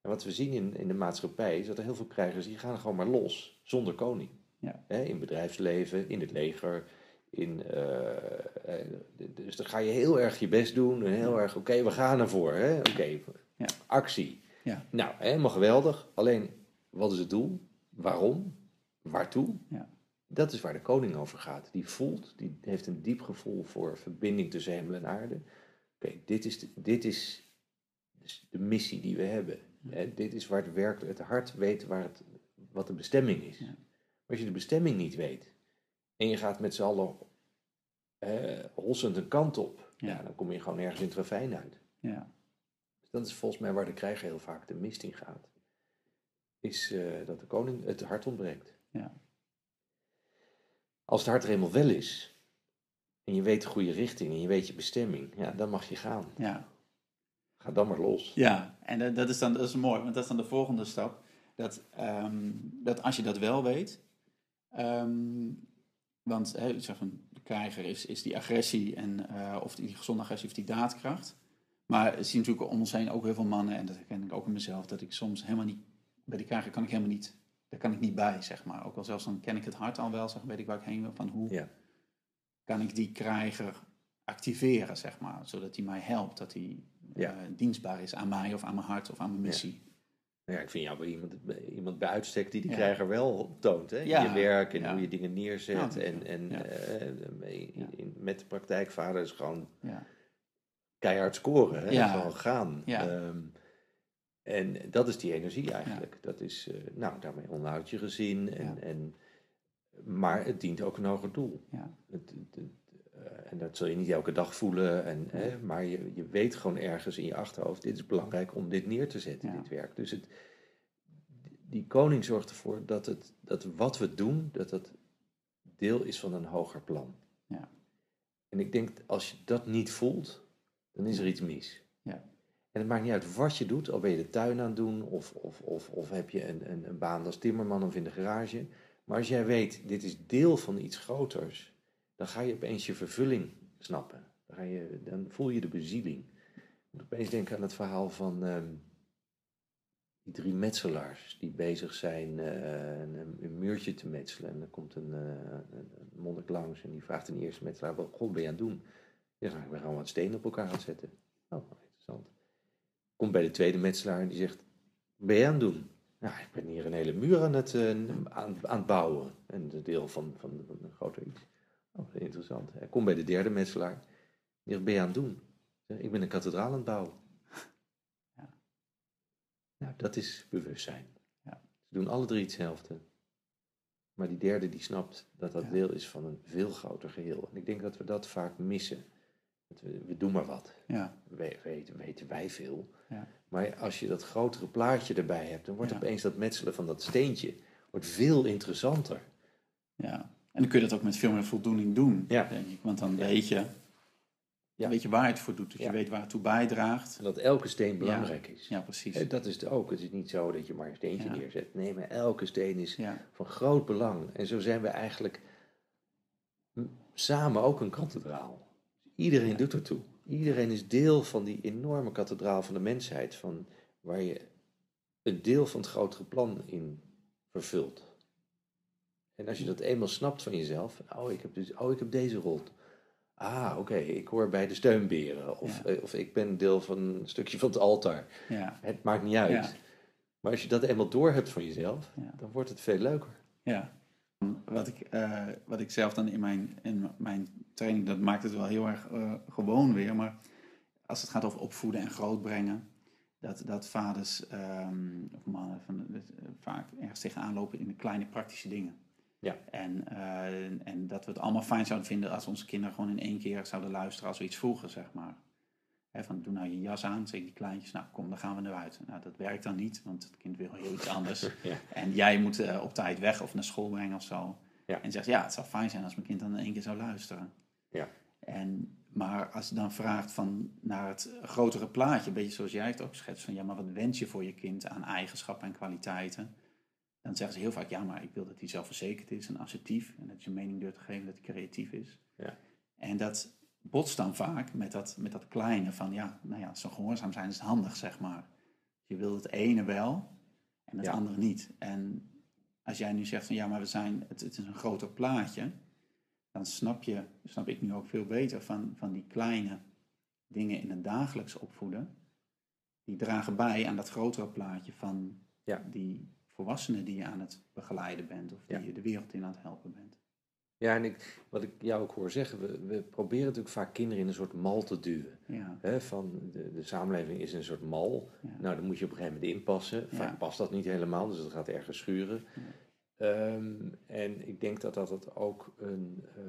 En wat we zien in, in de maatschappij is dat er heel veel krijgers die gaan gewoon maar los, zonder koning. Ja. In bedrijfsleven, in het leger. In, eh, eh, dus dan ga je heel erg je best doen. En heel erg, oké, we gaan ervoor. hè, Oké, Ja. actie. Ja. Nou, helemaal geweldig. Alleen, wat is het doel? Waarom? Waartoe? Ja. Dat is waar de koning over gaat. Die voelt, die heeft een diep gevoel voor verbinding tussen hemel en aarde. Dit is, de, dit is dus de missie die we hebben. Hè, dit is waar het werkt. Het hart weet waar het, wat de bestemming is. Maar als je de bestemming niet weet en je gaat met z'n allen eh, hossend een kant op, Ja. dan kom je gewoon ergens in het ravijn uit. Ja. Dus dat is volgens mij waar de krijger heel vaak de mist in gaat. Is eh, dat de koning het hart ontbreekt. Ja. Als het hart er eenmaal wel is, en je weet de goede richting en je weet je bestemming, ja, dan mag je gaan. ja. Ga dan maar los. Ja, en dat, is dan dat is mooi, want dat is dan de volgende stap. Dat, ehm, dat als je dat wel weet, ehm, want hè, ik zeg van, de krijger is, is die agressie en eh, of die gezonde agressie of die daadkracht. Maar er zien natuurlijk om ons heen ook heel veel mannen, en dat herken ik ook in mezelf, dat ik soms helemaal niet, bij die krijger kan ik helemaal niet, daar kan ik niet bij, zeg maar. Ook al zelfs dan ken ik het hart al wel, zeg, weet ik waar ik heen wil, van hoe Ja. Kan ik die krijger activeren, zeg maar, zodat hij mij helpt, dat hij Ja. eh, dienstbaar is aan mij of aan mijn hart of aan mijn missie. Ja, ik vind jou wel iemand, iemand bij uitstek die die Ja. krijger wel toont. Hè? Je werk en hoe je dingen neerzet. En en eh, met de praktijkvader is gewoon Ja. keihard scoren. Hè? Ja. Gewoon gaan. Ehm, en dat is die energie eigenlijk. Dat is, eh, nou, daarmee onderhoud je gezin. En, en, maar het dient ook een hoger doel. Ja. Het, het- het, eh, en dat zul je niet elke dag voelen. En, hè, maar je, je weet gewoon ergens in je achterhoofd: dit is belangrijk om dit neer te zetten, Ja. dit werk. Dus het, die koning zorgt ervoor dat, het, dat wat we doen, dat dat deel is van een hoger plan. Ja. En ik denk, als je dat niet voelt, dan is er iets mis. Ja. En het maakt niet uit wat je doet, al ben je de tuin aan het doen, of, of, of, of heb je een, een, een baan als timmerman of in de garage. Maar als jij weet, dit is deel van iets groters, dan ga je opeens je vervulling snappen. Dan, ga je, dan voel je de bezieling. Ik moet opeens denken aan het verhaal van ehm, die drie metselaars die bezig zijn eh, een, een, muurtje te metselen. En dan komt een, uh, een, monnik langs en die vraagt de eerste metselaar, wat god ben je aan het doen? Ja, ik ben gewoon wat stenen op elkaar aan het zetten. Oh, interessant. Komt bij de tweede metselaar en die zegt, ben je aan het doen? Nou, ik ben hier een hele muur aan het, uh, aan, aan het bouwen. En een deel van, van, van een groter iets. Oh, interessant. Hij komt bij de derde metselaar. Die ben je aan het doen? Ik ben een kathedraal aan het bouwen. Ja. Nou, dat is bewustzijn. Ja. Ze doen alle drie hetzelfde. Maar die derde die snapt dat dat deel is van een veel groter geheel. En ik denk dat we dat vaak missen. We, doen maar wat. Ja. We, weten, weten wij veel. Ja. Maar als je dat grotere plaatje erbij hebt, dan wordt ja. opeens dat metselen van dat steentje wordt veel interessanter. Ja, en dan kun je dat ook met veel meer voldoening doen, ja. denk ik. Want dan weet je, ja. weet je waar het voor doet. Dat je weet waar het toe bijdraagt. En dat elke steen belangrijk is. Ja, precies. dat is het ook. Het is niet zo dat je maar een steentje neerzet. Nee, maar elke steen is van groot belang. En zo zijn we eigenlijk samen ook een kathedraal. Iedereen doet ertoe. Iedereen is deel van die enorme kathedraal van de mensheid, van waar je een deel van het grotere plan in vervult. En als je dat eenmaal snapt van jezelf, oh ik heb, dus, oh, ik heb deze rol. Ah, oké, ik hoor bij de steunberen. Of, eh, of ik ben deel van een stukje van het altaar. Ja. Het maakt niet uit. Ja. Maar als je dat eenmaal door hebt van jezelf, dan wordt het veel leuker. Ja. Wat ik, uh, wat ik zelf dan in mijn, in mijn training, dat maakt het wel heel erg uh, gewoon weer. Maar als het gaat over opvoeden en grootbrengen, dat, dat vaders um, of mannen van, uh, vaak ergens tegenaan lopen in de kleine praktische dingen. Ja. En, en dat we het allemaal fijn zouden vinden als onze kinderen gewoon in één keer zouden luisteren als we iets vroegen, zeg maar. He, van doe nou je jas aan, zeg die kleintjes, nou kom, dan gaan we eruit. Nou, dat werkt dan niet, want het kind wil heel iets anders. ja. En jij moet uh, op tijd weg of naar school brengen of zo. Ja. En zegt, ja, het zou fijn zijn als mijn kind dan in één keer zou luisteren. Ja. En, maar als je dan vraagt van naar het grotere plaatje, een beetje zoals jij het ook schetst, van ja, maar wat wens je voor je kind aan eigenschappen en kwaliteiten? Dan zeggen ze heel vaak, ja, maar ik wil dat hij zelfverzekerd is en assertief. En dat je mening durft te geven dat hij creatief is. Ja. En dat botst dan vaak met dat, met dat kleine van, ja, nou ja, zo gehoorzaam zijn is handig, zeg maar. Je wil het ene wel en het andere niet. En als jij nu zegt van, ja, maar we zijn, het, het is een groter plaatje dan snap je, snap ik nu ook veel beter van, van die kleine dingen in het dagelijks opvoeden. Die dragen bij aan dat grotere plaatje van ja. die volwassenen die je aan het begeleiden bent of die je de wereld in aan het helpen bent. Ja, en ik, wat ik jou ook hoor zeggen, we, we proberen natuurlijk vaak kinderen in een soort mal te duwen. Ja. van de, de samenleving is een soort mal. Nou, dan moet je op een gegeven moment inpassen. Vaak past dat niet helemaal, dus dat gaat ergens schuren. Um, en ik denk dat dat het ook een uh,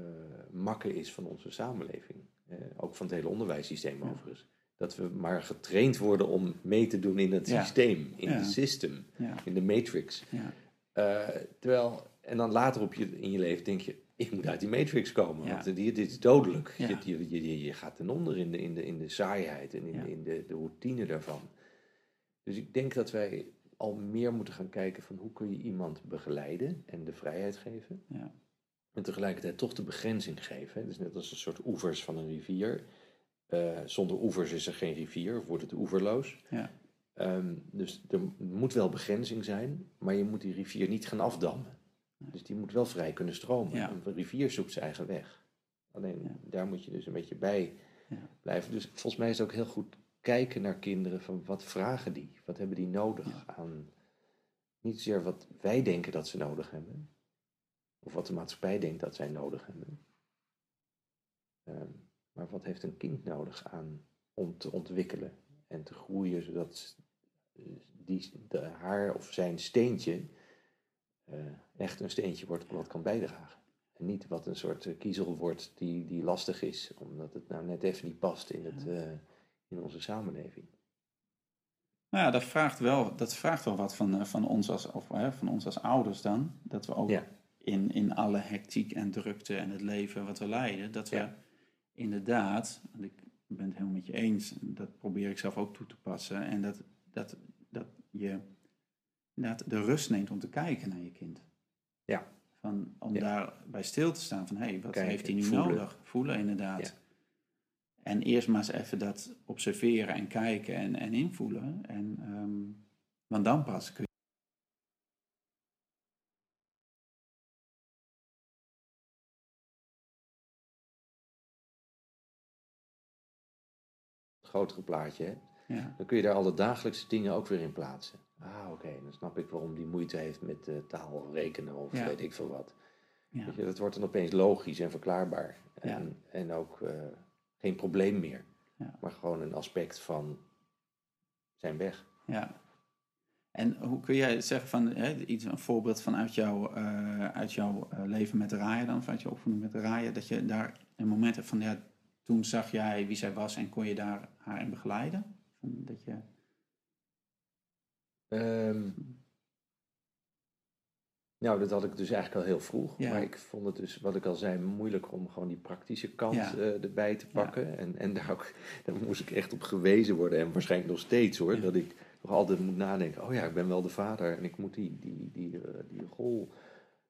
makke is van onze samenleving. Uh, ook van het hele onderwijssysteem overigens. Dat we maar getraind worden om mee te doen in het systeem, in de system, in de matrix. Uh, terwijl, en dan later op je, in je leven denk je, ik moet uit die matrix komen, want dit, dit is dodelijk. Je, je, je, je, gaat ten onder in de, in de, in de saaiheid en in, in de, de routine daarvan. Dus ik denk dat wij al meer moeten gaan kijken van hoe kun je iemand begeleiden en de vrijheid geven. Ja. En tegelijkertijd toch de begrenzing geven. Dus net als een soort oevers van een rivier. Uh, zonder oevers is er geen rivier, of wordt het oeverloos. Ja. Um, dus er moet wel begrenzing zijn, maar je moet die rivier niet gaan afdammen. Dus die moet wel vrij kunnen stromen. Ja. Een rivier zoekt zijn eigen weg. Alleen ja. daar moet je dus een beetje bij blijven. Dus volgens mij is het ook heel goed kijken naar kinderen van wat vragen die? Wat hebben die nodig aan, niet zozeer wat wij denken dat ze nodig hebben, of wat de maatschappij denkt dat zij nodig hebben, ehm, maar wat heeft een kind nodig aan om te ontwikkelen en te groeien, zodat die, de, haar of zijn steentje echt een steentje wordt wat kan bijdragen. En niet wat een soort kiezel wordt die, die lastig is, omdat het nou net even niet past in het... Uh, in onze samenleving. Nou ja, dat vraagt wel, dat vraagt wel wat van, eh, van, ons, als, of, hè, van ons als ouders dan. Dat we ook in, in alle hectiek en drukte en het leven wat we leiden, dat we inderdaad, ik ik ben het helemaal met je eens. Dat probeer ik zelf ook toe te passen. En dat, dat, dat je inderdaad de rust neemt om te kijken naar je kind. Ja. Van, om Ja. daarbij stil te staan van, hé, hey, wat Kijken, heeft hij nu voelen. nodig? Voelen inderdaad. Ja. En eerst maar eens even dat observeren en kijken en, en invoelen. En, ehm, want dan pas kun je... Het grotere plaatje hebt. Ja, Dan kun je daar alle dagelijkse dingen ook weer in plaatsen. Ah, oké, dan snap ik waarom die moeite heeft met eh, taal rekenen of Ja. weet ik veel wat. ja, je, dat wordt dan opeens logisch en verklaarbaar. En, en ook eh, geen probleem meer. Ja. Maar gewoon een aspect van zijn weg. ja. En hoe kun jij zeggen van hè, iets, een voorbeeld vanuit jouw, eh, uit jouw leven met Raya dan, vanuit je opvoeding met Raya, dat je daar een moment hebt van ja, toen zag jij wie zij was en kon je daar haar in begeleiden? Dat je, Ehm, nou, dat had ik dus eigenlijk al heel vroeg. Ja. Maar ik vond het dus, wat ik al zei, moeilijk om gewoon die praktische kant Ja. eh, erbij te pakken. En, en daar, ook, daar moest ik echt op gewezen worden. En waarschijnlijk nog steeds hoor. Dat ik nog altijd moet nadenken. Oh ja, ik ben wel de vader. En ik moet die, die, die, eh, die rol.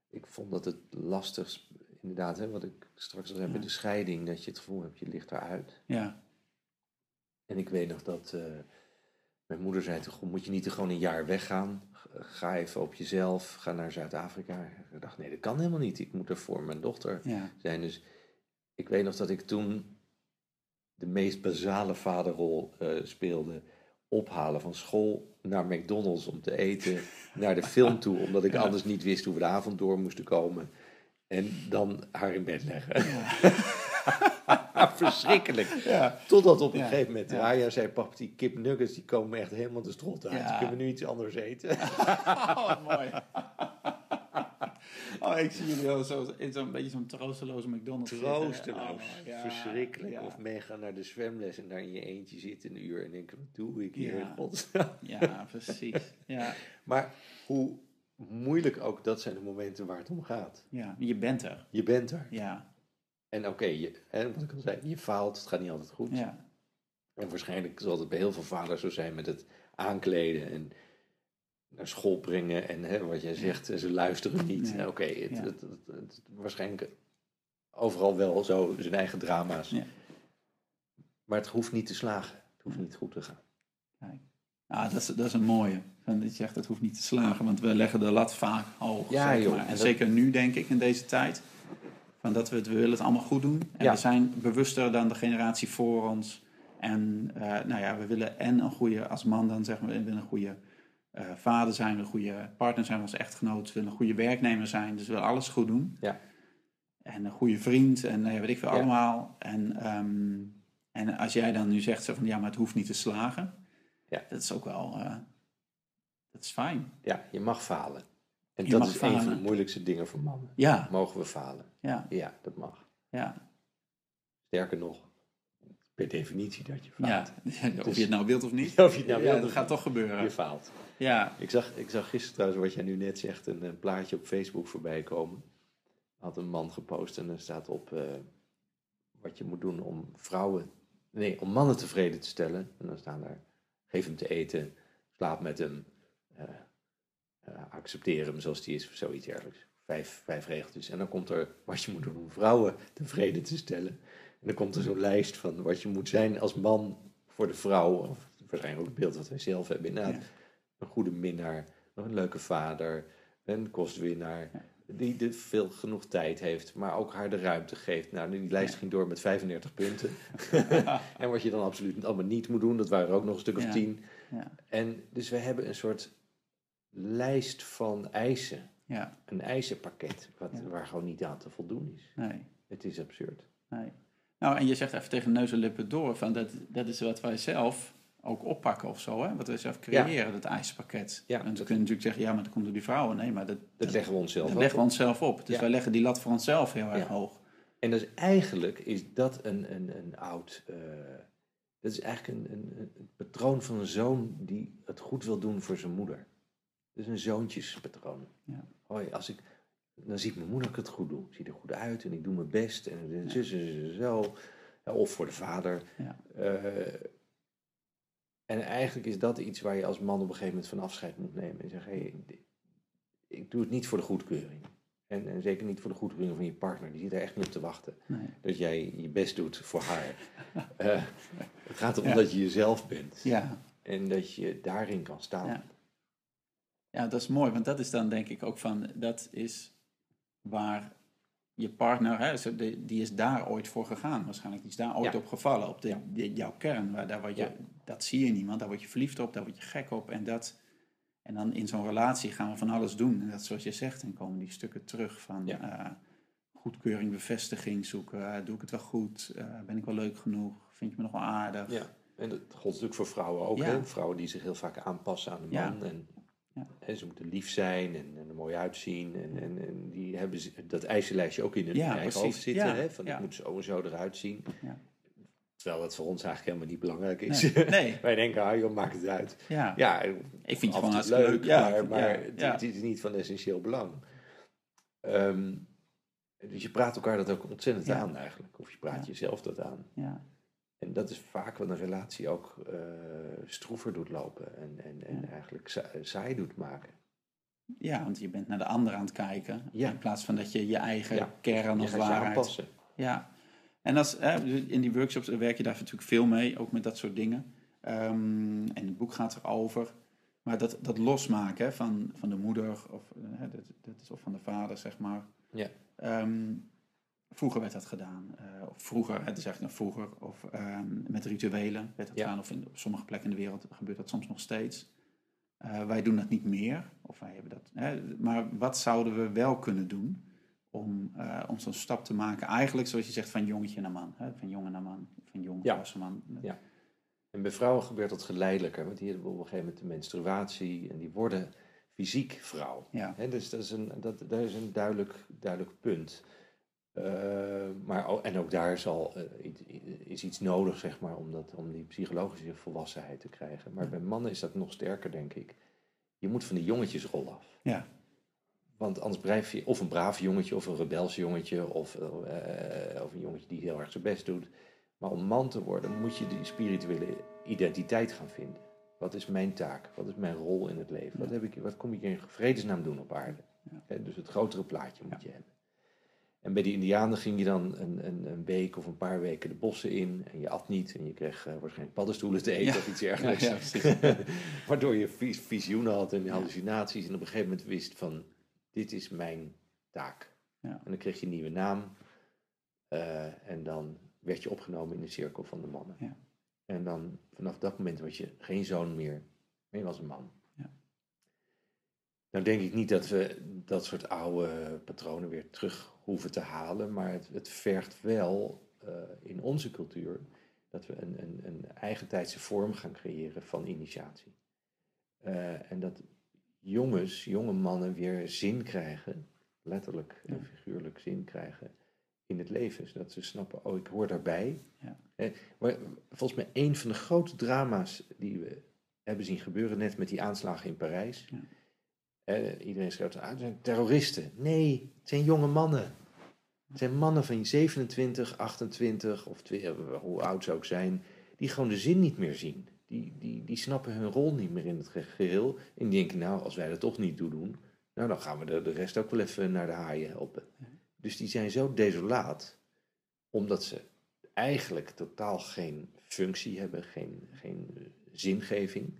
Ik vond dat het lastig, inderdaad, hè, wat ik straks al zei met de scheiding. Dat je het gevoel hebt, je ligt eruit. ja, En ik weet nog dat eh, mijn moeder zei toen, "Goh, moet je niet gewoon een jaar weggaan? Ga even op jezelf, ga naar Zuid-Afrika. Ik dacht, nee, dat kan helemaal niet. Ik moet er voor mijn dochter ja, zijn. Dus ik weet nog dat ik toen de meest basale vaderrol eh, speelde. Ophalen van school naar McDonald's om te eten, naar de film toe, omdat ik Ja. anders niet wist hoe we de avond door moesten komen. En dan haar in bed leggen. Verschrikkelijk. ja. Totdat op een Ja, gegeven moment ja. Raya zei, pap, die kipnuggets die komen echt helemaal de strot uit. Kunnen we nu iets anders eten? Oh, wat mooi. Oh, ik zie jullie wel zo, in zo'n beetje zo'n troosteloze McDonald's. Troosteloos. Oh, Verschrikkelijk. Of meegaan naar de zwemles en daar in je eentje zitten een uur en denken, wat doe ik hier? God. Ja, precies. Ja, maar hoe moeilijk ook, dat zijn de momenten waar het om gaat. ja, je bent er. Je bent er. Ja, En oké, je hè, wat ik al zei, je faalt, het gaat niet altijd goed. ja, En waarschijnlijk zal het bij heel veel vaders zo zijn met het aankleden en naar school brengen. En hè, wat jij zegt, ze luisteren niet. Nee. Oké, het, Ja. het, waarschijnlijk overal wel zo zijn eigen drama's. Ja. Maar het hoeft niet te slagen. Het hoeft niet goed te gaan. kijk. Ah, dat, is, dat is een mooie. Van dat je zegt, dat hoeft niet te slagen, want we leggen de lat vaak hoog. Ja, zeg joh, maar. en En dat- zeker nu, denk ik, in deze tijd. Van dat we, het, we willen het allemaal goed doen. En Ja. we zijn bewuster dan de generatie voor ons. En eh, nou ja, we willen en een goede, als man dan zeggen we, we willen een goede eh, vader zijn, een goede partner zijn als echtgenoot, we willen een goede werknemer zijn. Dus we willen alles goed doen. Ja. En een goede vriend en nou ja, weet ik veel Ja. allemaal. En, ehm, en als jij dan nu zegt zo van ja, maar het hoeft niet te slagen. Ja. Dat is ook wel, eh, dat is fijn. Ja, je mag falen. En Je dat is een van de moeilijkste dingen voor mannen. Ja, Mogen we falen? ja, Ja, dat mag. ja. Sterker nog, per definitie dat je ja. faalt. of je het nou wilt of niet. Of je het nou ja, wilt dat gaat toch gebeuren. Je faalt. Ja, Ik zag, ik zag gisteren trouwens, wat jij nu net zegt, een, een plaatje op Facebook voorbij komen. Had een man gepost en er staat op eh, wat je moet doen om vrouwen, nee, om mannen tevreden te stellen. En dan staan daar, geef hem te eten, slaap met hem, eh, accepteer hem zoals die is, of zoiets dergelijks. Vijf, vijf regeltjes. En dan komt er wat je moet doen om vrouwen tevreden te stellen. En dan komt er zo'n lijst van wat je moet zijn als man voor de vrouw. Of waarschijnlijk ook het beeld wat wij zelf hebben. Inderdaad, Ja. een goede minnaar, een leuke vader, een kostwinnaar. Die de veel genoeg tijd heeft, maar ook haar de ruimte geeft. Nou, die lijst Ja. ging door met 35 punten. en wat je dan absoluut allemaal niet moet doen, dat waren er ook nog een stuk of tien. ja, En dus we hebben een soort lijst van eisen. ja, Een eisenpakket, wat, Ja. waar gewoon niet aan te voldoen is. nee, Het is absurd. nee. Nou, en je zegt even tegen neus en lippen door, van dat, dat is wat wij zelf ook oppakken of zo, hè? wat wij zelf creëren, dat ijspakket. Ja, en ze dat- kunnen natuurlijk zeggen, ja, maar dat komt door die vrouwen. Nee, maar dat, Dat leggen we onszelf dat ook leggen we op. onszelf op. Dus wij leggen die lat voor onszelf heel erg hoog. En dus eigenlijk is dat een, een, een oud. eh, dat is eigenlijk een, een, een patroon van een zoon die het goed wil doen voor zijn moeder. Dus een zoontjespatroon. Ja. Hoi, als ik, dan ziet mijn moeder dat ik het goed doe. Ik zie er goed uit en ik doe mijn best en zus en zo. of voor de vader. Ja. Eh, en eigenlijk is dat iets waar je als man op een gegeven moment van afscheid moet nemen. En zeggen, hey, ik doe het niet voor de goedkeuring. En, en zeker niet voor de goedkeuring van je partner. Die zit er echt niet op te wachten. Nee. Dat jij je best doet voor haar. Eh, het gaat erom Ja. dat je jezelf bent. Ja. En dat je daarin kan staan. Ja. dat is mooi, want dat is dan denk ik ook van, dat is waar je partner, hè, die is daar ooit voor gegaan waarschijnlijk. Die is daar ooit Ja. op gevallen, op de, jouw kern. Waar, daar word je, Ja. Dat zie je niemand, daar word je verliefd op, daar word je gek op. En, dat, en dan in zo'n relatie gaan we van alles doen. En dat is zoals je zegt, dan komen die stukken terug van Ja. eh, goedkeuring, bevestiging zoeken. Eh, doe ik het wel goed? Eh, ben ik wel leuk genoeg? Vind je me nog wel aardig? Ja, en dat geldt natuurlijk voor vrouwen ook. Hè? Vrouwen die zich heel vaak aanpassen aan de man. En, Ja. en ze moeten lief zijn en, en er mooi uitzien. En, en, en die hebben dat eisenlijstje ook in hun Ja, eigen precies. hoofd zitten. Ja, Hè? Van ik moet zo en zo eruit zien. Ja. Terwijl dat voor ons eigenlijk helemaal niet belangrijk is. Nee, nee. Wij denken, ah joh, maakt het uit. Ja. Ja, Ik vind en gewoon leuk, leuk. Ja, maar, het, het is niet van essentieel belang. Ehm, dus je praat elkaar dat ook ontzettend aan eigenlijk. Of je praat jezelf dat aan. ja. En dat is vaak wat een relatie ook eh, stroever doet lopen en, en, en eigenlijk sa- saai doet maken. Ja, want je bent naar de ander aan het kijken. Ja. In plaats van dat je je eigen Ja. kern als je waarheid... aanpassen. Ja. En als, in die workshops werk je daar natuurlijk veel mee, ook met dat soort dingen. Ehm, en het boek gaat erover. Maar dat, dat losmaken van, van de moeder, of, dat, dat is, of van de vader, zeg maar. Ja. Ehm, vroeger werd dat gedaan. eh, of vroeger, het is eigenlijk nog vroeger. Of ehm, met rituelen werd dat Ja. gedaan. Of in, op sommige plekken in de wereld gebeurt dat soms nog steeds. Eh, wij doen dat niet meer. Of wij hebben dat, hè, maar wat zouden we wel kunnen doen om, eh, om zo'n stap te maken? Eigenlijk zoals je zegt, van jongetje naar man. Hè? Van jongen naar man. Van jong Ja. volwassen man. Ja. En bij vrouwen gebeurt dat geleidelijker, want die hebben op een gegeven moment de menstruatie en die worden fysiek vrouw. Ja. Hè, dus dat is een, dat, dat is een duidelijk, duidelijk punt. Eh, maar, en ook daar zal, eh, i- i- is iets nodig, zeg maar, om, dat, om die psychologische volwassenheid te krijgen. Maar bij mannen is dat nog sterker, denk ik. Je moet van die jongetjesrol af. Ja. Want anders blijf je of een braaf jongetje, of een rebels jongetje, of, eh, of een jongetje die heel erg zijn best doet. Maar om man te worden moet je die spirituele identiteit gaan vinden. Wat is mijn taak? Wat is mijn rol in het leven? Wat, heb ik, wat kom ik in vredesnaam doen op aarde? Ja. Dus het grotere plaatje moet Ja. je hebben. En bij die indianen ging je dan een, een, een week of een paar weken de bossen in. En je at niet. En je kreeg eh, waarschijnlijk paddenstoelen te eten Ja. of iets dergelijks. Ja, ja, precies. Waardoor je vis- visioenen had en hallucinaties. En op een gegeven moment wist van, dit is mijn taak. Ja. En dan kreeg je een nieuwe naam. eh, en dan werd je opgenomen in de cirkel van de mannen. Ja. En dan vanaf dat moment was je geen zoon meer, maar je was een man. Nou denk ik niet dat we dat soort oude patronen weer terug hoeven te halen. Maar het, het vergt wel eh, in onze cultuur dat we een, een, een eigentijdse vorm gaan creëren van initiatie. Eh, en dat jongens, jonge mannen weer zin krijgen, letterlijk en figuurlijk zin krijgen in het leven. Zodat ze snappen, oh ik hoor daarbij. Ja. Eh, maar volgens mij een van de grote drama's die we hebben zien gebeuren, net met die aanslagen in Parijs. Ja. Iedereen schrijft, ah, het zijn terroristen. Nee, het zijn jonge mannen. Het zijn mannen van 27, 28 of twe- eh, hoe oud ze ook zijn, die gewoon de zin niet meer zien. Die, die, die snappen hun rol niet meer in het ge- geheel. En die denken, nou, als wij dat toch niet doen, nou, dan gaan we de, de rest ook wel even naar de haaien helpen. Dus die zijn zo desolaat, omdat ze eigenlijk totaal geen functie hebben, geen, geen zingeving.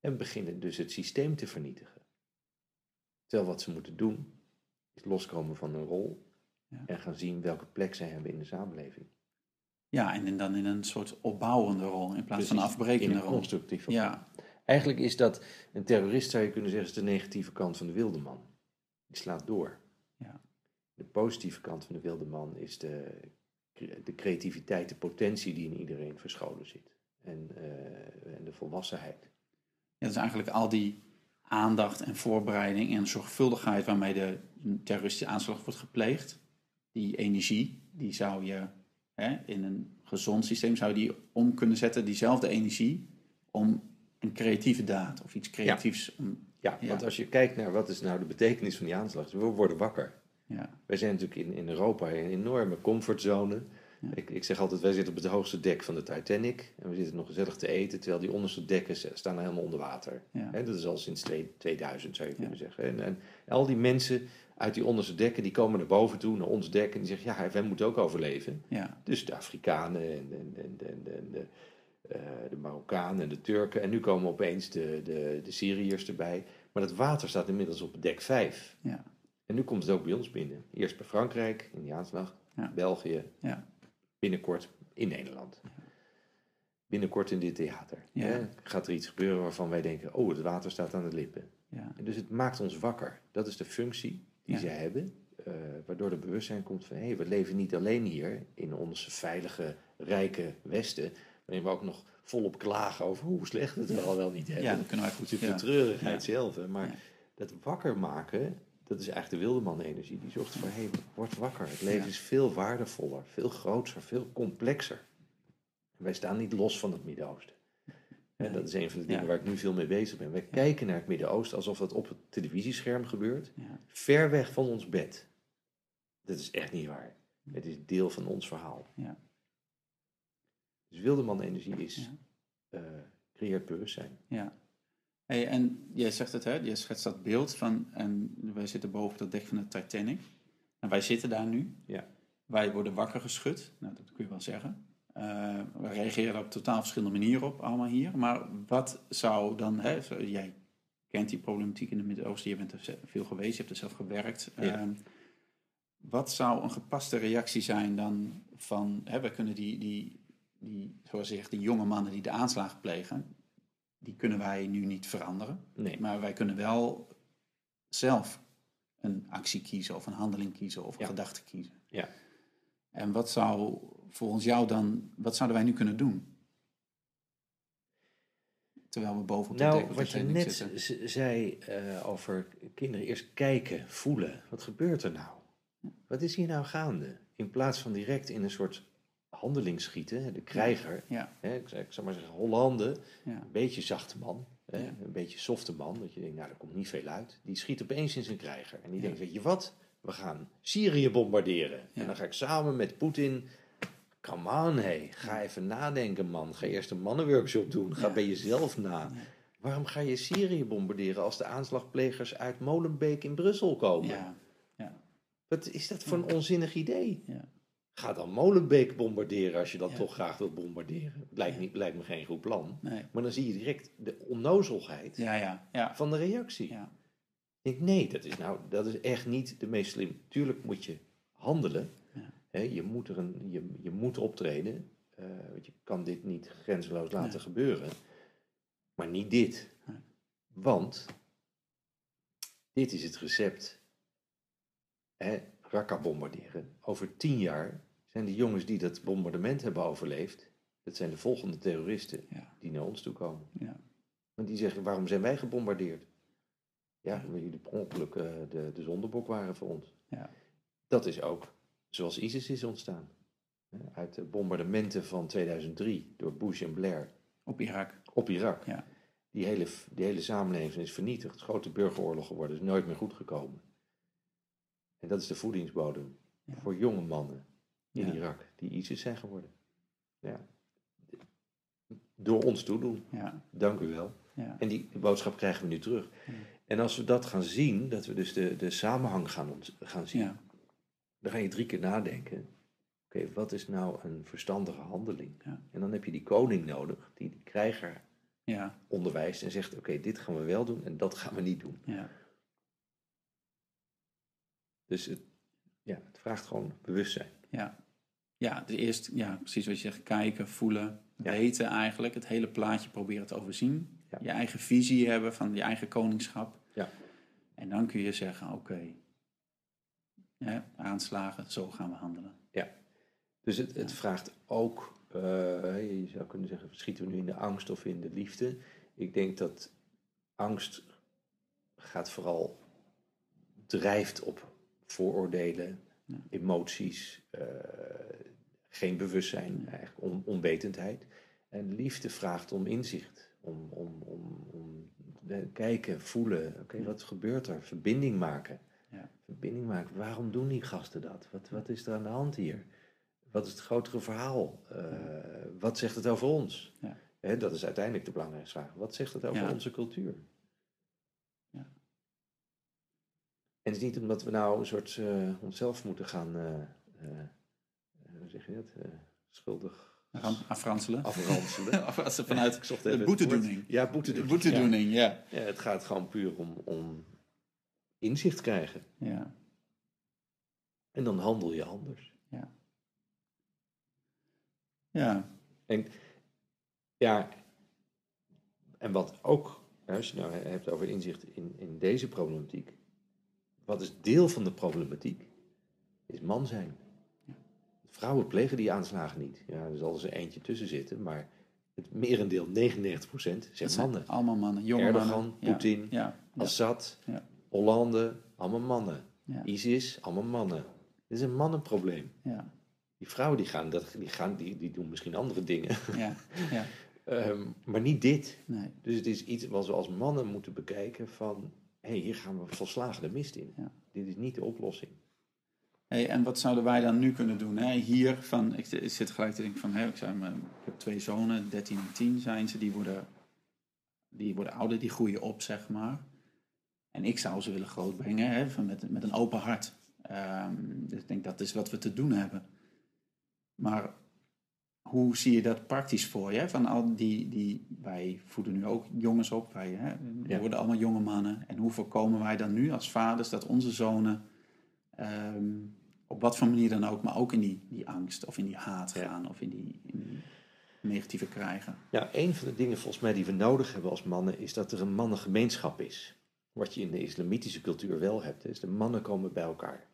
En beginnen dus het systeem te vernietigen. Terwijl wat ze moeten doen, is loskomen van hun rol Ja. en gaan zien welke plek zij hebben in de samenleving. Ja, en dan in een soort opbouwende rol in plaats van een afbrekende in een rol. constructieve Ja, Eigenlijk is dat, een terrorist zou je kunnen zeggen, is de negatieve kant van de wilde man. Die slaat door. Ja. De positieve kant van de wilde man is de, de creativiteit, de potentie die in iedereen verscholen zit. En, eh, en de volwassenheid. Ja, dat is eigenlijk al die aandacht en voorbereiding en zorgvuldigheid waarmee de terroristische aanslag wordt gepleegd. Die energie, die zou je hè, in een gezond systeem zou je die om kunnen zetten, diezelfde energie, om een creatieve daad of iets creatiefs. Ja, Ja. want als je kijkt naar wat is nou de betekenis van die aanslag, we worden wakker. ja, Wij zijn natuurlijk in, in Europa in een enorme comfortzone. Ik, ik zeg altijd, wij zitten op het hoogste dek van de Titanic. En we zitten nog gezellig te eten, terwijl die onderste dekken staan helemaal onder water. Ja. Dat is al sinds twee- 2000, zou je kunnen zeggen. En, en al die mensen uit die onderste dekken, die komen naar boven toe, naar ons dek. En die zeggen, ja, wij moeten ook overleven. Ja. Dus de Afrikanen en, en, en, de, eh, de Marokkanen en de Turken. En nu komen opeens de, de, de Syriërs erbij. Maar dat water staat inmiddels op dek 5. Ja. En nu komt het ook bij ons binnen. Eerst bij Frankrijk in die aanslag, Ja. België, Ja. Binnenkort in Nederland. Binnenkort in dit theater. Ja. Hè, gaat er iets gebeuren waarvan wij denken, oh, het water staat aan de lippen. Ja. En dus het maakt ons wakker. Dat is de functie die zij hebben. eh, waardoor er bewustzijn komt van, hé, hey, we leven niet alleen hier in onze veilige, rijke Westen. Waarin we ook nog volop klagen over hoe slecht het er al wel niet hebben. ja, dat kunnen wij goed De treurigheid zelf. Maar dat wakker maken, dat is eigenlijk de wildeman-energie. Die zorgt voor, hé, hey, word wakker. Het leven Ja. is veel waardevoller, veel groter, veel complexer. En wij staan niet los van het Midden-Oosten. En dat is een van de dingen Ja. waar ik nu veel mee bezig ben. Wij kijken naar het Midden-Oosten alsof dat op het televisiescherm gebeurt. Ver weg van ons bed. Dat is echt niet waar. Het is deel van ons verhaal. Ja. Dus wildeman-energie is, Ja. eh, creëert bewustzijn. Ja. Hey, en jij zegt het, hè? Je schetst dat beeld van, en wij zitten boven dat dek van de Titanic. En wij zitten daar nu. Ja. Wij worden wakker geschud, nou, dat kun je wel zeggen. Eh, we reageren op totaal verschillende manieren op, allemaal hier. Maar wat zou dan, hè, jij kent die problematiek in het Midden-Oosten, je bent er veel geweest, je hebt er zelf gewerkt. Ja. Ehm, wat zou een gepaste reactie zijn dan van, hè, we kunnen die, die, die, zoals je zegt, die jonge mannen die de aanslagen plegen, die kunnen wij nu niet veranderen. Nee. Maar wij kunnen wel zelf een actie kiezen of een handeling kiezen of een Ja. gedachte kiezen. Ja. En wat zou volgens jou dan, wat zouden wij nu kunnen doen? Terwijl we boven op de Nou, wat je net zitten. zei eh, over kinderen eerst kijken, voelen. Wat gebeurt er nou? Wat is hier nou gaande? In plaats van direct in een soort handeling schieten, de krijger. Ja, Hè, ik, zou- ik zou maar zeggen, Hollande, ja, een beetje zachte man. Hè, Ja. Een beetje softe man. Dat je denkt, nou, daar komt niet veel uit. Die schiet opeens in zijn krijger. En die denkt, weet je wat? We gaan Syrië bombarderen. En dan ga ik samen met Poetin... Come on, hey. Ga even nadenken, man. Ga eerst een mannenworkshop doen. Ga Ja. bij jezelf na. Ja. Waarom ga je Syrië bombarderen als de aanslagplegers uit Molenbeek in Brussel komen? ja, ja, Wat is dat voor een onzinnig idee? Ga dan Molenbeek bombarderen als je dat Ja. toch graag wilt bombarderen. Lijkt, niet, lijkt me geen goed plan. Nee. Maar dan zie je direct de onnozelheid Ja, ja, ja. van de reactie. ja. Ik denk, nee, dat is, nou, dat is echt niet de meest slim. Tuurlijk moet je handelen. Je, moet er een, je, je moet optreden. eh, want je kan dit niet grenzeloos laten Nee. gebeuren. Maar niet dit. Nee. Want dit is het recept. Hè, Raqqa bombarderen. Over tien jaar zijn de jongens die dat bombardement hebben overleefd. Dat zijn de volgende terroristen Ja. die naar ons toe komen. Ja. Want die zeggen, waarom zijn wij gebombardeerd? Ja, omdat jullie per ongeluk eh, de, de zondebok waren voor ons. Ja. Dat is ook zoals ISIS is ontstaan. Uit de bombardementen van 2003 door Bush en Blair Op Irak. op Irak. Ja. Die, hele, die hele samenleving is vernietigd. Grote burgeroorlog geworden, is nooit meer goed gekomen. En dat is de voedingsbodem Ja. voor jonge mannen in Ja. Irak die ISIS zijn geworden. Ja. Door ons toedoen. Ja, Dank u wel. ja, En die boodschap krijgen we nu terug. En als we dat gaan zien, dat we dus de, de samenhang gaan, gaan zien, ja, dan ga je drie keer nadenken. Oké, wat is nou een verstandige handeling? Ja. En dan heb je die koning nodig, die die krijger ja, onderwijst en zegt: Oké, dit gaan we wel doen en dat gaan we niet doen. ja. Dus het, ja, het vraagt gewoon bewustzijn. Ja, ja, de eerste, ja, precies wat je zegt. Kijken, voelen, Ja. weten eigenlijk. Het hele plaatje proberen te overzien. Ja. Je eigen visie hebben van je eigen koningschap. Ja. En dan kun je zeggen, oké, ja, aanslagen, zo gaan we handelen. Dus het, het vraagt ook, eh, je zou kunnen zeggen, schieten we nu in de angst of in de liefde? Ik denk dat angst gaat vooral, drijft op vooroordelen, emoties, eh, geen bewustzijn, eigenlijk on- onwetendheid. En liefde vraagt om inzicht, om, om, om, om eh, kijken, voelen, oké, wat gebeurt er? Verbinding maken. Ja. Verbinding maken, waarom doen die gasten dat? Wat, wat is er aan de hand hier? Wat is het grotere verhaal? Uh, wat zegt het over ons? Ja. Dat is uiteindelijk de belangrijkste vraag. Wat zegt het over onze cultuur? Ja. En het is niet omdat we nou een soort eh, onszelf moeten gaan, eh, eh, hoe zeg je dat, schuldig gaan afranselen. afranselen. Ze vanuit Ik zocht de even het boetedoening. woord. Ja, boetedoening. boetedoening, ja. Ja. Ja, het gaat gewoon puur om, om inzicht krijgen. ja. En dan handel je anders. Ja, Ja, en wat ook, als je nou hebt over inzicht in, in deze problematiek, wat is deel van de problematiek, is man zijn. Vrouwen plegen die aanslagen niet. Ja, er zal er eentje tussen zitten, maar het merendeel, 99%, het zijn mannen. allemaal mannen, jonge Erdogan, mannen. Poetin, Ja, ja, Assad, Ja. Hollande, allemaal mannen. ISIS, allemaal mannen. Dit is een mannenprobleem. ja, Die vrouwen die gaan, dat, die, gaan die, die doen misschien andere dingen, ja, ja, Ehm, maar niet dit. nee, Dus het is iets wat we als mannen moeten bekijken van... hé, hey, hier gaan we volslagen de mist in. Ja. Dit is niet de oplossing. Hey, en wat zouden wij dan nu kunnen doen? Hè? Hier, van, ik, ik zit gelijk te denken van, hè, ik, zei, maar, ik heb twee zonen, 13 en 10 zijn ze, die worden, die worden ouder, die groeien op, zeg maar. En ik zou ze willen grootbrengen hè, van met, met een open hart. Ehm, dus ik denk dat is wat we te doen hebben. Maar hoe zie je dat praktisch voor je? Van al die, die, wij voeden nu ook jongens op, wij hè, Ja. worden allemaal jonge mannen. En hoe voorkomen wij dan nu als vaders dat onze zonen ehm, op wat voor manier dan ook, maar ook in die, die angst of in die haat Ja. gaan of in die, in die negatieve krijgen? Ja, een van de dingen volgens mij die we nodig hebben als mannen... is dat er een mannengemeenschap is. Wat je in de islamitische cultuur wel hebt, is de mannen komen bij elkaar.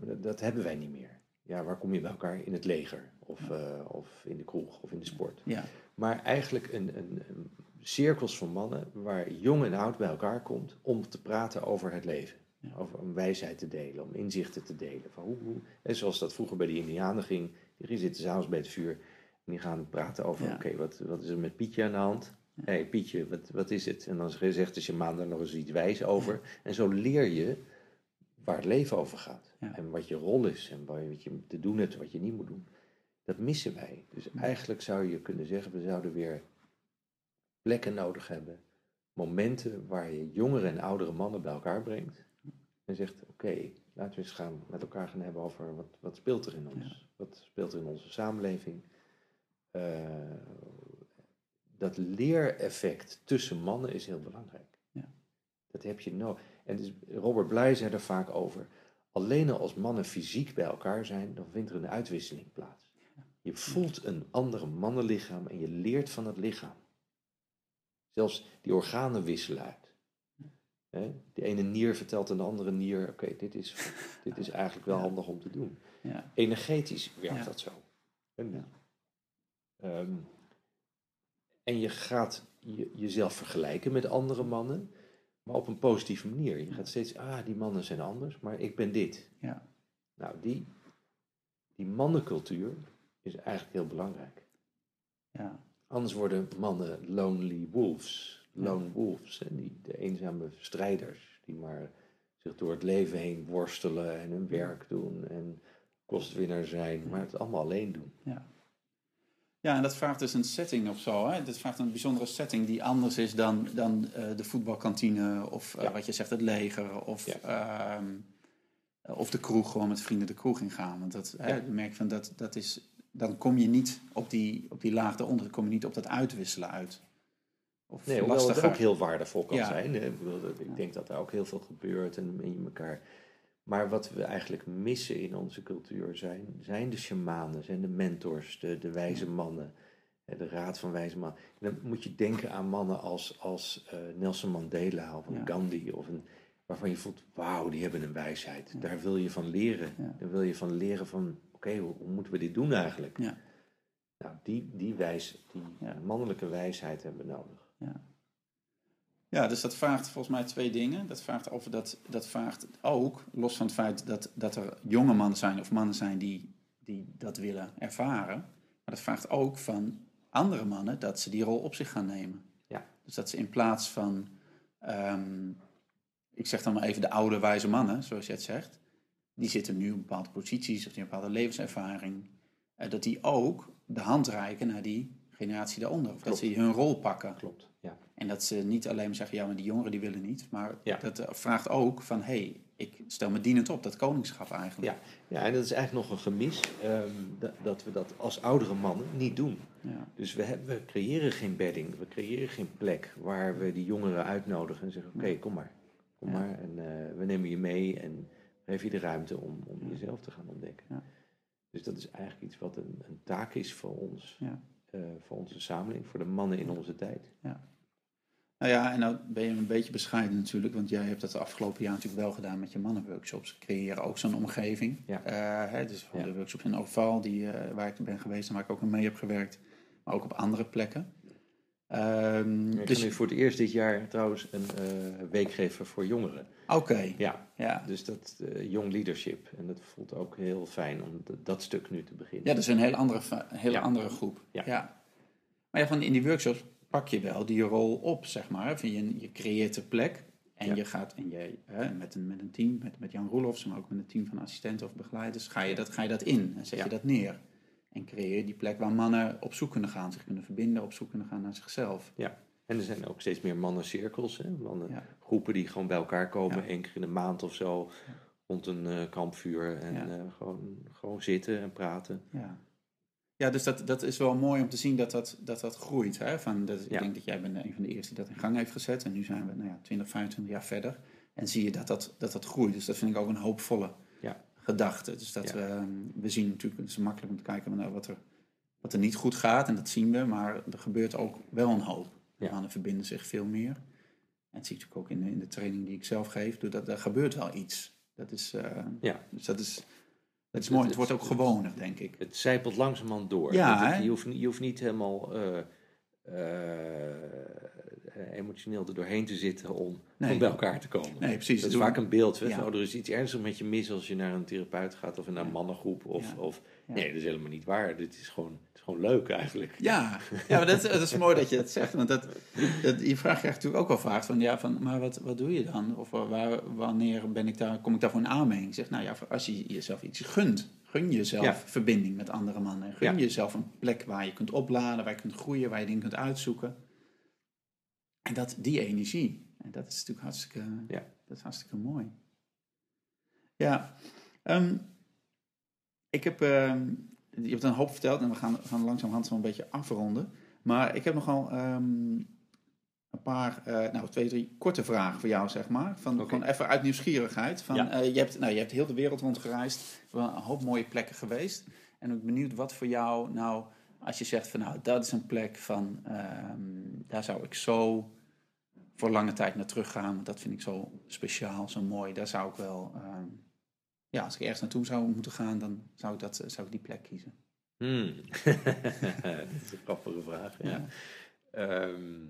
Dat, dat hebben wij niet meer. Ja, waar kom je bij elkaar? In het leger of, eh, of in de kroeg of in de sport. Ja, Maar eigenlijk een, een, een cirkels van mannen waar jong en oud bij elkaar komt om te praten over het leven. Ja. Over om wijsheid te delen, om inzichten te delen. Van hoe, hoe, en zoals dat vroeger bij de Indianen ging. Die zitten s'avonds bij het vuur en die gaan praten over: oké, wat, wat is er met Pietje aan de hand? Hé hey, Pietje, wat, wat is het? En dan zegt de shamaan daar nog eens iets wijs over. En zo leer je waar het leven over gaat. Ja. En wat je rol is en wat je te doen hebt, wat je niet moet doen. Dat missen wij. Dus eigenlijk zou je kunnen zeggen, we zouden weer plekken nodig hebben. Momenten waar je jongere en oudere mannen bij elkaar brengt. En zegt, oké, laten we eens gaan met elkaar gaan hebben over wat, wat speelt er in ons. Wat speelt er in onze samenleving. Eh, dat leereffect tussen mannen is heel belangrijk. Ja. Dat heb je nodig. En dus Robert Bly zei er vaak over. Alleen al als mannen fysiek bij elkaar zijn, dan vindt er een uitwisseling plaats. Je voelt een andere mannenlichaam en je leert van het lichaam. Zelfs die organen wisselen uit. De ene nier vertelt aan de andere nier: oké, dit, is, dit is eigenlijk wel handig om te doen. ja, Energetisch werkt Ja. dat zo. En, ehm, en je gaat je, jezelf vergelijken met andere mannen, maar op een positieve manier. Je gaat steeds, ah, die mannen zijn anders, maar ik ben dit. ja, Nou, die, die mannencultuur is eigenlijk heel belangrijk. ja, Anders worden mannen lonely wolves. Lone wolves, hè, die, de eenzame strijders, die maar zich door het leven heen worstelen en hun werk doen en kostwinnaar zijn, maar het allemaal alleen doen. ja. Ja, en dat vraagt dus een setting of zo. Hè? Dat vraagt een bijzondere setting die anders is dan, dan eh, de voetbalkantine of eh, Ja. wat je zegt, het leger of, Ja. ehm, of de kroeg, gewoon met vrienden de kroeg ingaan. Want dat, hè, Ja. je merkt van dat, dat is, dan kom je niet op die, op die laag daaronder, kom je niet op dat uitwisselen uit. Of Nee, hoewel het lastiger. ook heel waardevol kan zijn. hè. Ik, bedoel, dat- ik denk dat er ook heel veel gebeurt en in elkaar. Maar wat we eigenlijk missen in onze cultuur zijn, zijn de shamanen, zijn de mentors, de, de wijze mannen, de raad van wijze mannen. En dan moet je denken aan mannen als, als eh, Nelson Mandela of een Ja. Gandhi, of een, waarvan je voelt, wauw, die hebben een wijsheid. Daar wil je van leren. Ja. Daar wil je van leren van, oké, hoe, hoe moeten we dit doen eigenlijk? Ja. Nou, die, die, wijs, die mannelijke wijsheid hebben we nodig. Ja, dus dat vraagt volgens mij twee dingen. Dat vraagt, over dat, dat vraagt ook, los van het feit dat, dat er jonge mannen zijn of mannen zijn die, die dat willen ervaren. Maar dat vraagt ook van andere mannen dat ze die rol op zich gaan nemen. Ja. Dus dat ze in plaats van, ehm, ik zeg dan maar even de oude wijze mannen, zoals je het zegt. Die zitten nu op bepaalde posities of die hebben een bepaalde levenservaring. eh, dat die ook de hand reiken naar die generatie daaronder. Of dat ze hun rol pakken. Klopt, ja. En dat ze niet alleen maar zeggen, ja, maar die jongeren die willen niet. Maar Ja. dat eh, vraagt ook van, hé, hey, ik stel me dienend op, dat koningschap eigenlijk. Ja, ja, en dat is eigenlijk nog een gemis ehm, dat, dat we dat als oudere mannen niet doen. Ja. Dus we, hebben, we creëren geen bedding, we creëren geen plek waar we die jongeren uitnodigen en zeggen: Oké, kom maar. Kom Ja. maar en eh, we nemen je mee en geef je de ruimte om, om jezelf te gaan ontdekken. Ja. Dus dat is eigenlijk iets wat een, een taak is voor ons, Ja. eh, voor onze samenleving, voor de mannen in onze tijd. Nou ja, en nou ben je een beetje bescheiden natuurlijk, want jij hebt dat de afgelopen jaar natuurlijk wel gedaan met je mannenworkshops. Creëren ook zo'n omgeving. Ja. Eh, hè, dus Ja. de workshops in Oval, die, eh, waar ik ben geweest en waar ik ook mee heb gewerkt, maar ook op andere plekken. Ehm, Ik dus, nu voor het eerst dit jaar trouwens een eh, week geven voor jongeren. Oké, Ja, ja. dus dat young leadership. En dat voelt ook heel fijn om dat, stuk nu te beginnen. Ja, dat is een hele andere, Ja. andere groep. Ja. Maar ja, van in die workshops pak je wel die rol op, zeg maar. Je, je creëert de plek en Ja. je gaat en je, hè, met, een, met een team, met, met Jan Roelofs, maar ook met een team van assistenten of begeleiders, ga je dat, ga je dat in en zet Ja. je dat neer. En creëer je die plek waar mannen op zoek kunnen gaan, zich kunnen verbinden, op zoek kunnen gaan naar zichzelf. En er zijn ook steeds meer mannencirkels, hè? mannen, Ja. groepen die gewoon bij elkaar komen, Ja. één keer in de maand of zo, rond een eh, kampvuur en Ja. eh, gewoon, gewoon zitten en praten. Ja, ja dus dat, dat is wel mooi om te zien dat dat, dat, dat groeit. Hè? Van, dat, Ik denk dat jij bent een van de eerste die dat in gang heeft gezet. En nu zijn we nou ja, 20, 25 jaar verder. En zie je dat dat, dat, dat groeit. Dus dat vind ik ook een hoopvolle Ja. gedachte. Dus dat Ja. we, ehm, we zien natuurlijk, het is makkelijk om te kijken naar wat er, wat er niet goed gaat. En dat zien we. Maar er gebeurt ook wel een hoop. De Ja. mannen verbinden zich veel meer. En dat zie ik natuurlijk ook in de, in de training die ik zelf geef. Dat, er gebeurt wel iets. Dat is, eh, Ja. Dus dat is, dat is Het- mooi. het- Het wordt ook gewoner, denk ik. Het zijpelt langzamerhand door. Ja, het- je, hoeft, niet- je hoeft niet helemaal eh, eh, emotioneel er doorheen te zitten om, Nee. om bij elkaar te komen. Nee, precies. Dat is vaak een beeld. Ja. van, oh, er is iets ernstigs met je mis als je naar een therapeut gaat of naar een mannengroep. Of, of. Nee, dat is helemaal niet waar. Dit is gewoon, het is gewoon leuk eigenlijk. Ja, ja maar dat, is- dat is mooi dat je dat zegt. Want dat, dat, die vraag krijg je natuurlijk ook wel vaak van, ja, van, maar wat, wat doe je dan? Of waar, wanneer ben ik daar, kom ik daar voor een aanmerking? Ik zeg, nou ja, als je jezelf iets gunt, gun jezelf Ja. verbinding met andere mannen. Gun Ja. jezelf een plek waar je kunt opladen, waar je kunt groeien, waar je dingen kunt uitzoeken. En dat, die energie, en dat is natuurlijk hartstikke, Ja. dat is hartstikke mooi. Ja, ehm, ik heb, ehm, je hebt een hoop verteld en we gaan, gaan langzamerhand zo een beetje afronden. Maar ik heb nogal ehm, een paar, eh, nou twee, drie korte vragen voor jou, zeg maar. Van. Gewoon even uit nieuwsgierigheid. Van, Ja. eh, je, hebt, nou, je hebt heel de wereld rondgereisd, een hoop mooie plekken geweest. En ik ben benieuwd wat voor jou, nou, als je zegt van nou, dat is een plek van, ehm, daar zou ik zo voor lange tijd naar terug gaan. Want dat vind ik zo speciaal, zo mooi. Daar zou ik wel, ehm, ja, als ik ergens naartoe zou moeten gaan, dan zou ik, dat, zou ik die plek kiezen. Hmm. dat is een grappige vraag. Ja, Ja. Ehm,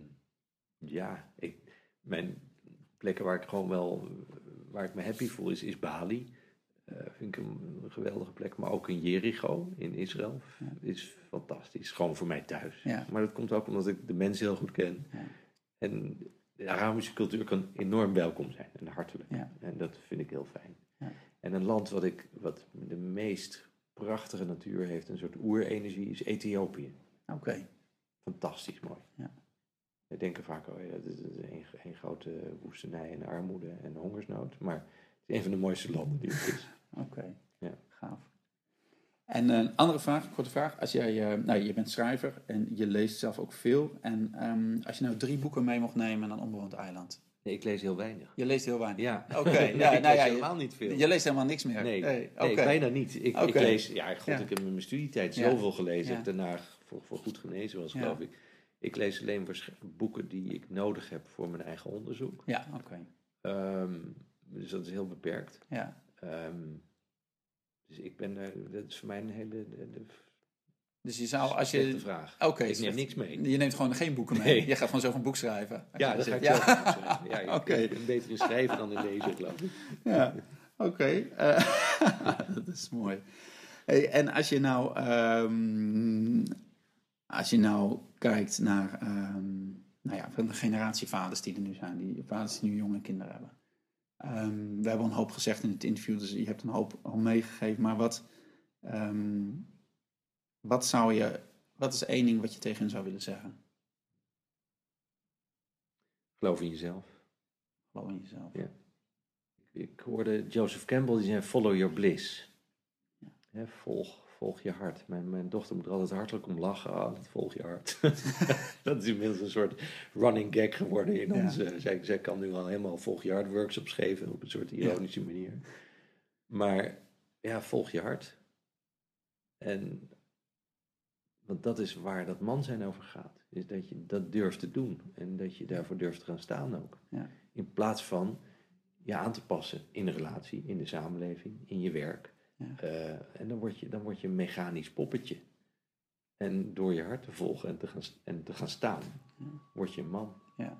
ja ik, mijn plekken waar ik gewoon wel, waar ik me happy voel, is, is Bali. Eh, vind ik een, een geweldige plek. Maar ook in Jericho, in Israël, Ja. is fantastisch. Gewoon voor mij thuis. Ja. Maar dat komt ook omdat ik de mensen heel goed ken. Ja. En de Arabische cultuur kan enorm welkom zijn en hartelijk. En dat vind ik heel fijn. Ja. En een land wat, ik, wat de meest prachtige natuur heeft, een soort oerenergie, is Ethiopië. Oké. Fantastisch mooi. Ja. We denken vaak, oh ja, dat is een, een grote woestenij en armoede en hongersnood. Maar het is een van de mooiste landen die er is. Oké, Ja. gaaf. En een andere vraag, een korte vraag. Als jij, eh, nou, je bent schrijver en je leest zelf ook veel. En ehm, als je nou drie boeken mee mocht nemen naar een onbewoond eiland. Nee, ik lees heel weinig. Je leest heel weinig. Ja, Oké, Nee, ja, ik nou lees ja, je- helemaal niet veel. Je leest helemaal niks meer. Nee, nee, nee, bijna niet. Ik, lees, ja, god, Ja. ik heb in mijn studietijd zoveel gelezen. Ik daarna voor, voor goed genezen was, geloof ik. Ik lees alleen boeken die ik nodig heb voor mijn eigen onderzoek. Ja, oké. Ehm, dus dat is heel beperkt. Ja. Ehm, dus ik ben, eh, dat is voor mij een hele de, de Dus je zou, als je... vraag. Oké, ik neem slecht. niks mee. Je neemt gewoon geen boeken mee. Nee. Je gaat gewoon zelf een boek schrijven. Ja, je dat ga ik zit. zelf Ja. opschrijven. Ja, ik, ben beter in schrijven dan in lezen, geloof ik. Ja, oké. Eh, dat is mooi. Hey, en als je nou, ehm, als je nou kijkt naar, ehm, nou ja, van de generatie vaders die er nu zijn, die vaders die nu jonge kinderen hebben. Ehm, we hebben een hoop gezegd in het interview, dus je hebt een hoop al meegegeven. Maar wat, ehm, wat zou je, wat is één ding wat je tegen hen zou willen zeggen? Geloof in jezelf. Geloof in jezelf. Ja. Ik hoorde Joseph Campbell die zei: Follow your bliss. Ja. Volg, volg je hart. Mijn, mijn dochter moet er altijd hartelijk om lachen. Ah, dat volg je hart. dat is inmiddels een soort running gag geworden in Ja. onze. Zij, zij kan nu al helemaal volg je hart workshops geven op een soort ironische manier. Maar ja, volg je hart. En want dat is waar dat man zijn over gaat. Is dat je dat durft te doen. En dat je daarvoor durft te gaan staan ook. Ja. In plaats van je aan te passen in de relatie, in de samenleving, in je werk. Ja. Eh, en dan word, je, dan word je een mechanisch poppetje. En door je hart te volgen en te gaan, en te gaan staan, Ja. word je een man. Ja.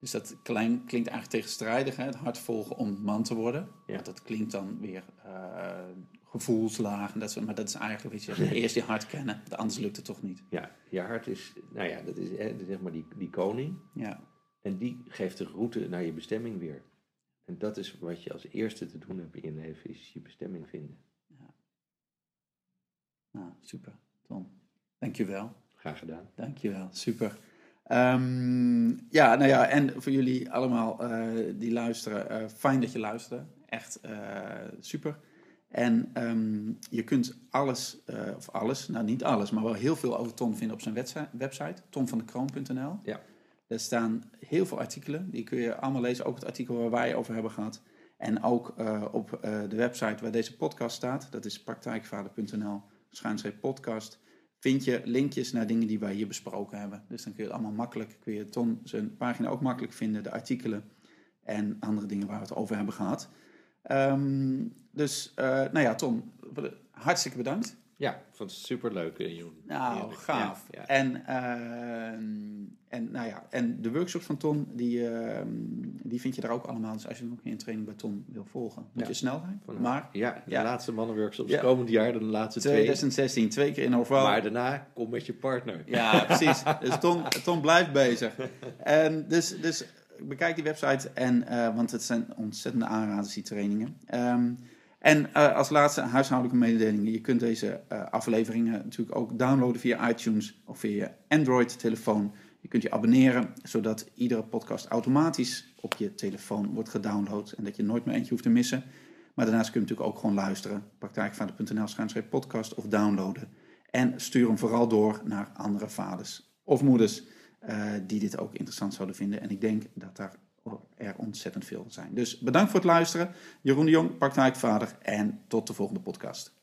Dus dat klein, klinkt eigenlijk tegenstrijdig, hè? het hart volgen om man te worden. Ja. Want dat klinkt dan weer eh, gevoelslaag. En dat soort, maar dat is eigenlijk, weet je, eerst je hart kennen, anders lukt het toch niet. Ja, je hart is, nou ja, dat is hè, zeg maar die, die koning. Ja, En die geeft de route naar je bestemming weer. En dat is wat je als eerste te doen hebt in je leven, is je bestemming vinden. nou, super. Tom, dankjewel. Graag gedaan. Dankjewel, super. Ehm, ja, nou ja, en voor jullie allemaal eh, die luisteren, eh, fijn dat je luisterde. Echt eh, super. En ehm, je kunt alles, of alles, nou niet alles, maar wel heel veel over Tom vinden op zijn website, website tomvandekroon.nl. Ja. Daar staan heel veel artikelen, die kun je allemaal lezen. Ook het artikel waar wij over hebben gehad. En ook eh, op eh, de website waar deze podcast staat, dat is praktijkvader.nl, podcast vind je linkjes naar dingen die wij hier besproken hebben. Dus dan kun je het allemaal makkelijk, kun je Ton zijn pagina ook makkelijk vinden, de artikelen en andere dingen waar we het over hebben gehad. Ehm, dus, eh, nou ja, Ton, hartstikke bedankt. Ja, ik vond het superleuk, eh, Joen. Nou, gaaf. Ja, ja. En, ehm, en, nou ja, en de workshops van Ton, die, ehm, die vind je daar ook allemaal. Dus als je nog geen training bij Ton wil volgen, moet Ja. je snel zijn. Maar ja, de laatste mannenworkshops komend jaar, de laatste twee. 2016, twee keer in Orval. Maar daarna kom met je partner. Ja, precies. Dus Ton, Ton blijft bezig. En dus, dus bekijk die website, en, eh, want het zijn ontzettende aanraders, die trainingen. Ehm, en eh, als laatste huishoudelijke mededelingen. Je kunt deze eh, afleveringen natuurlijk ook downloaden via iTunes of via je Android-telefoon. Je kunt je abonneren, zodat iedere podcast automatisch op je telefoon wordt gedownload. En dat je nooit meer eentje hoeft te missen. Maar daarnaast kun je natuurlijk ook gewoon luisteren. Praktijkvader.nl schuinschrijf podcast of downloaden. En stuur hem vooral door naar andere vaders of moeders eh, die dit ook interessant zouden vinden. En ik denk dat daar er ontzettend veel zijn. Dus bedankt voor het luisteren. Jeroen de Jong, praktijkvader. En tot de volgende podcast.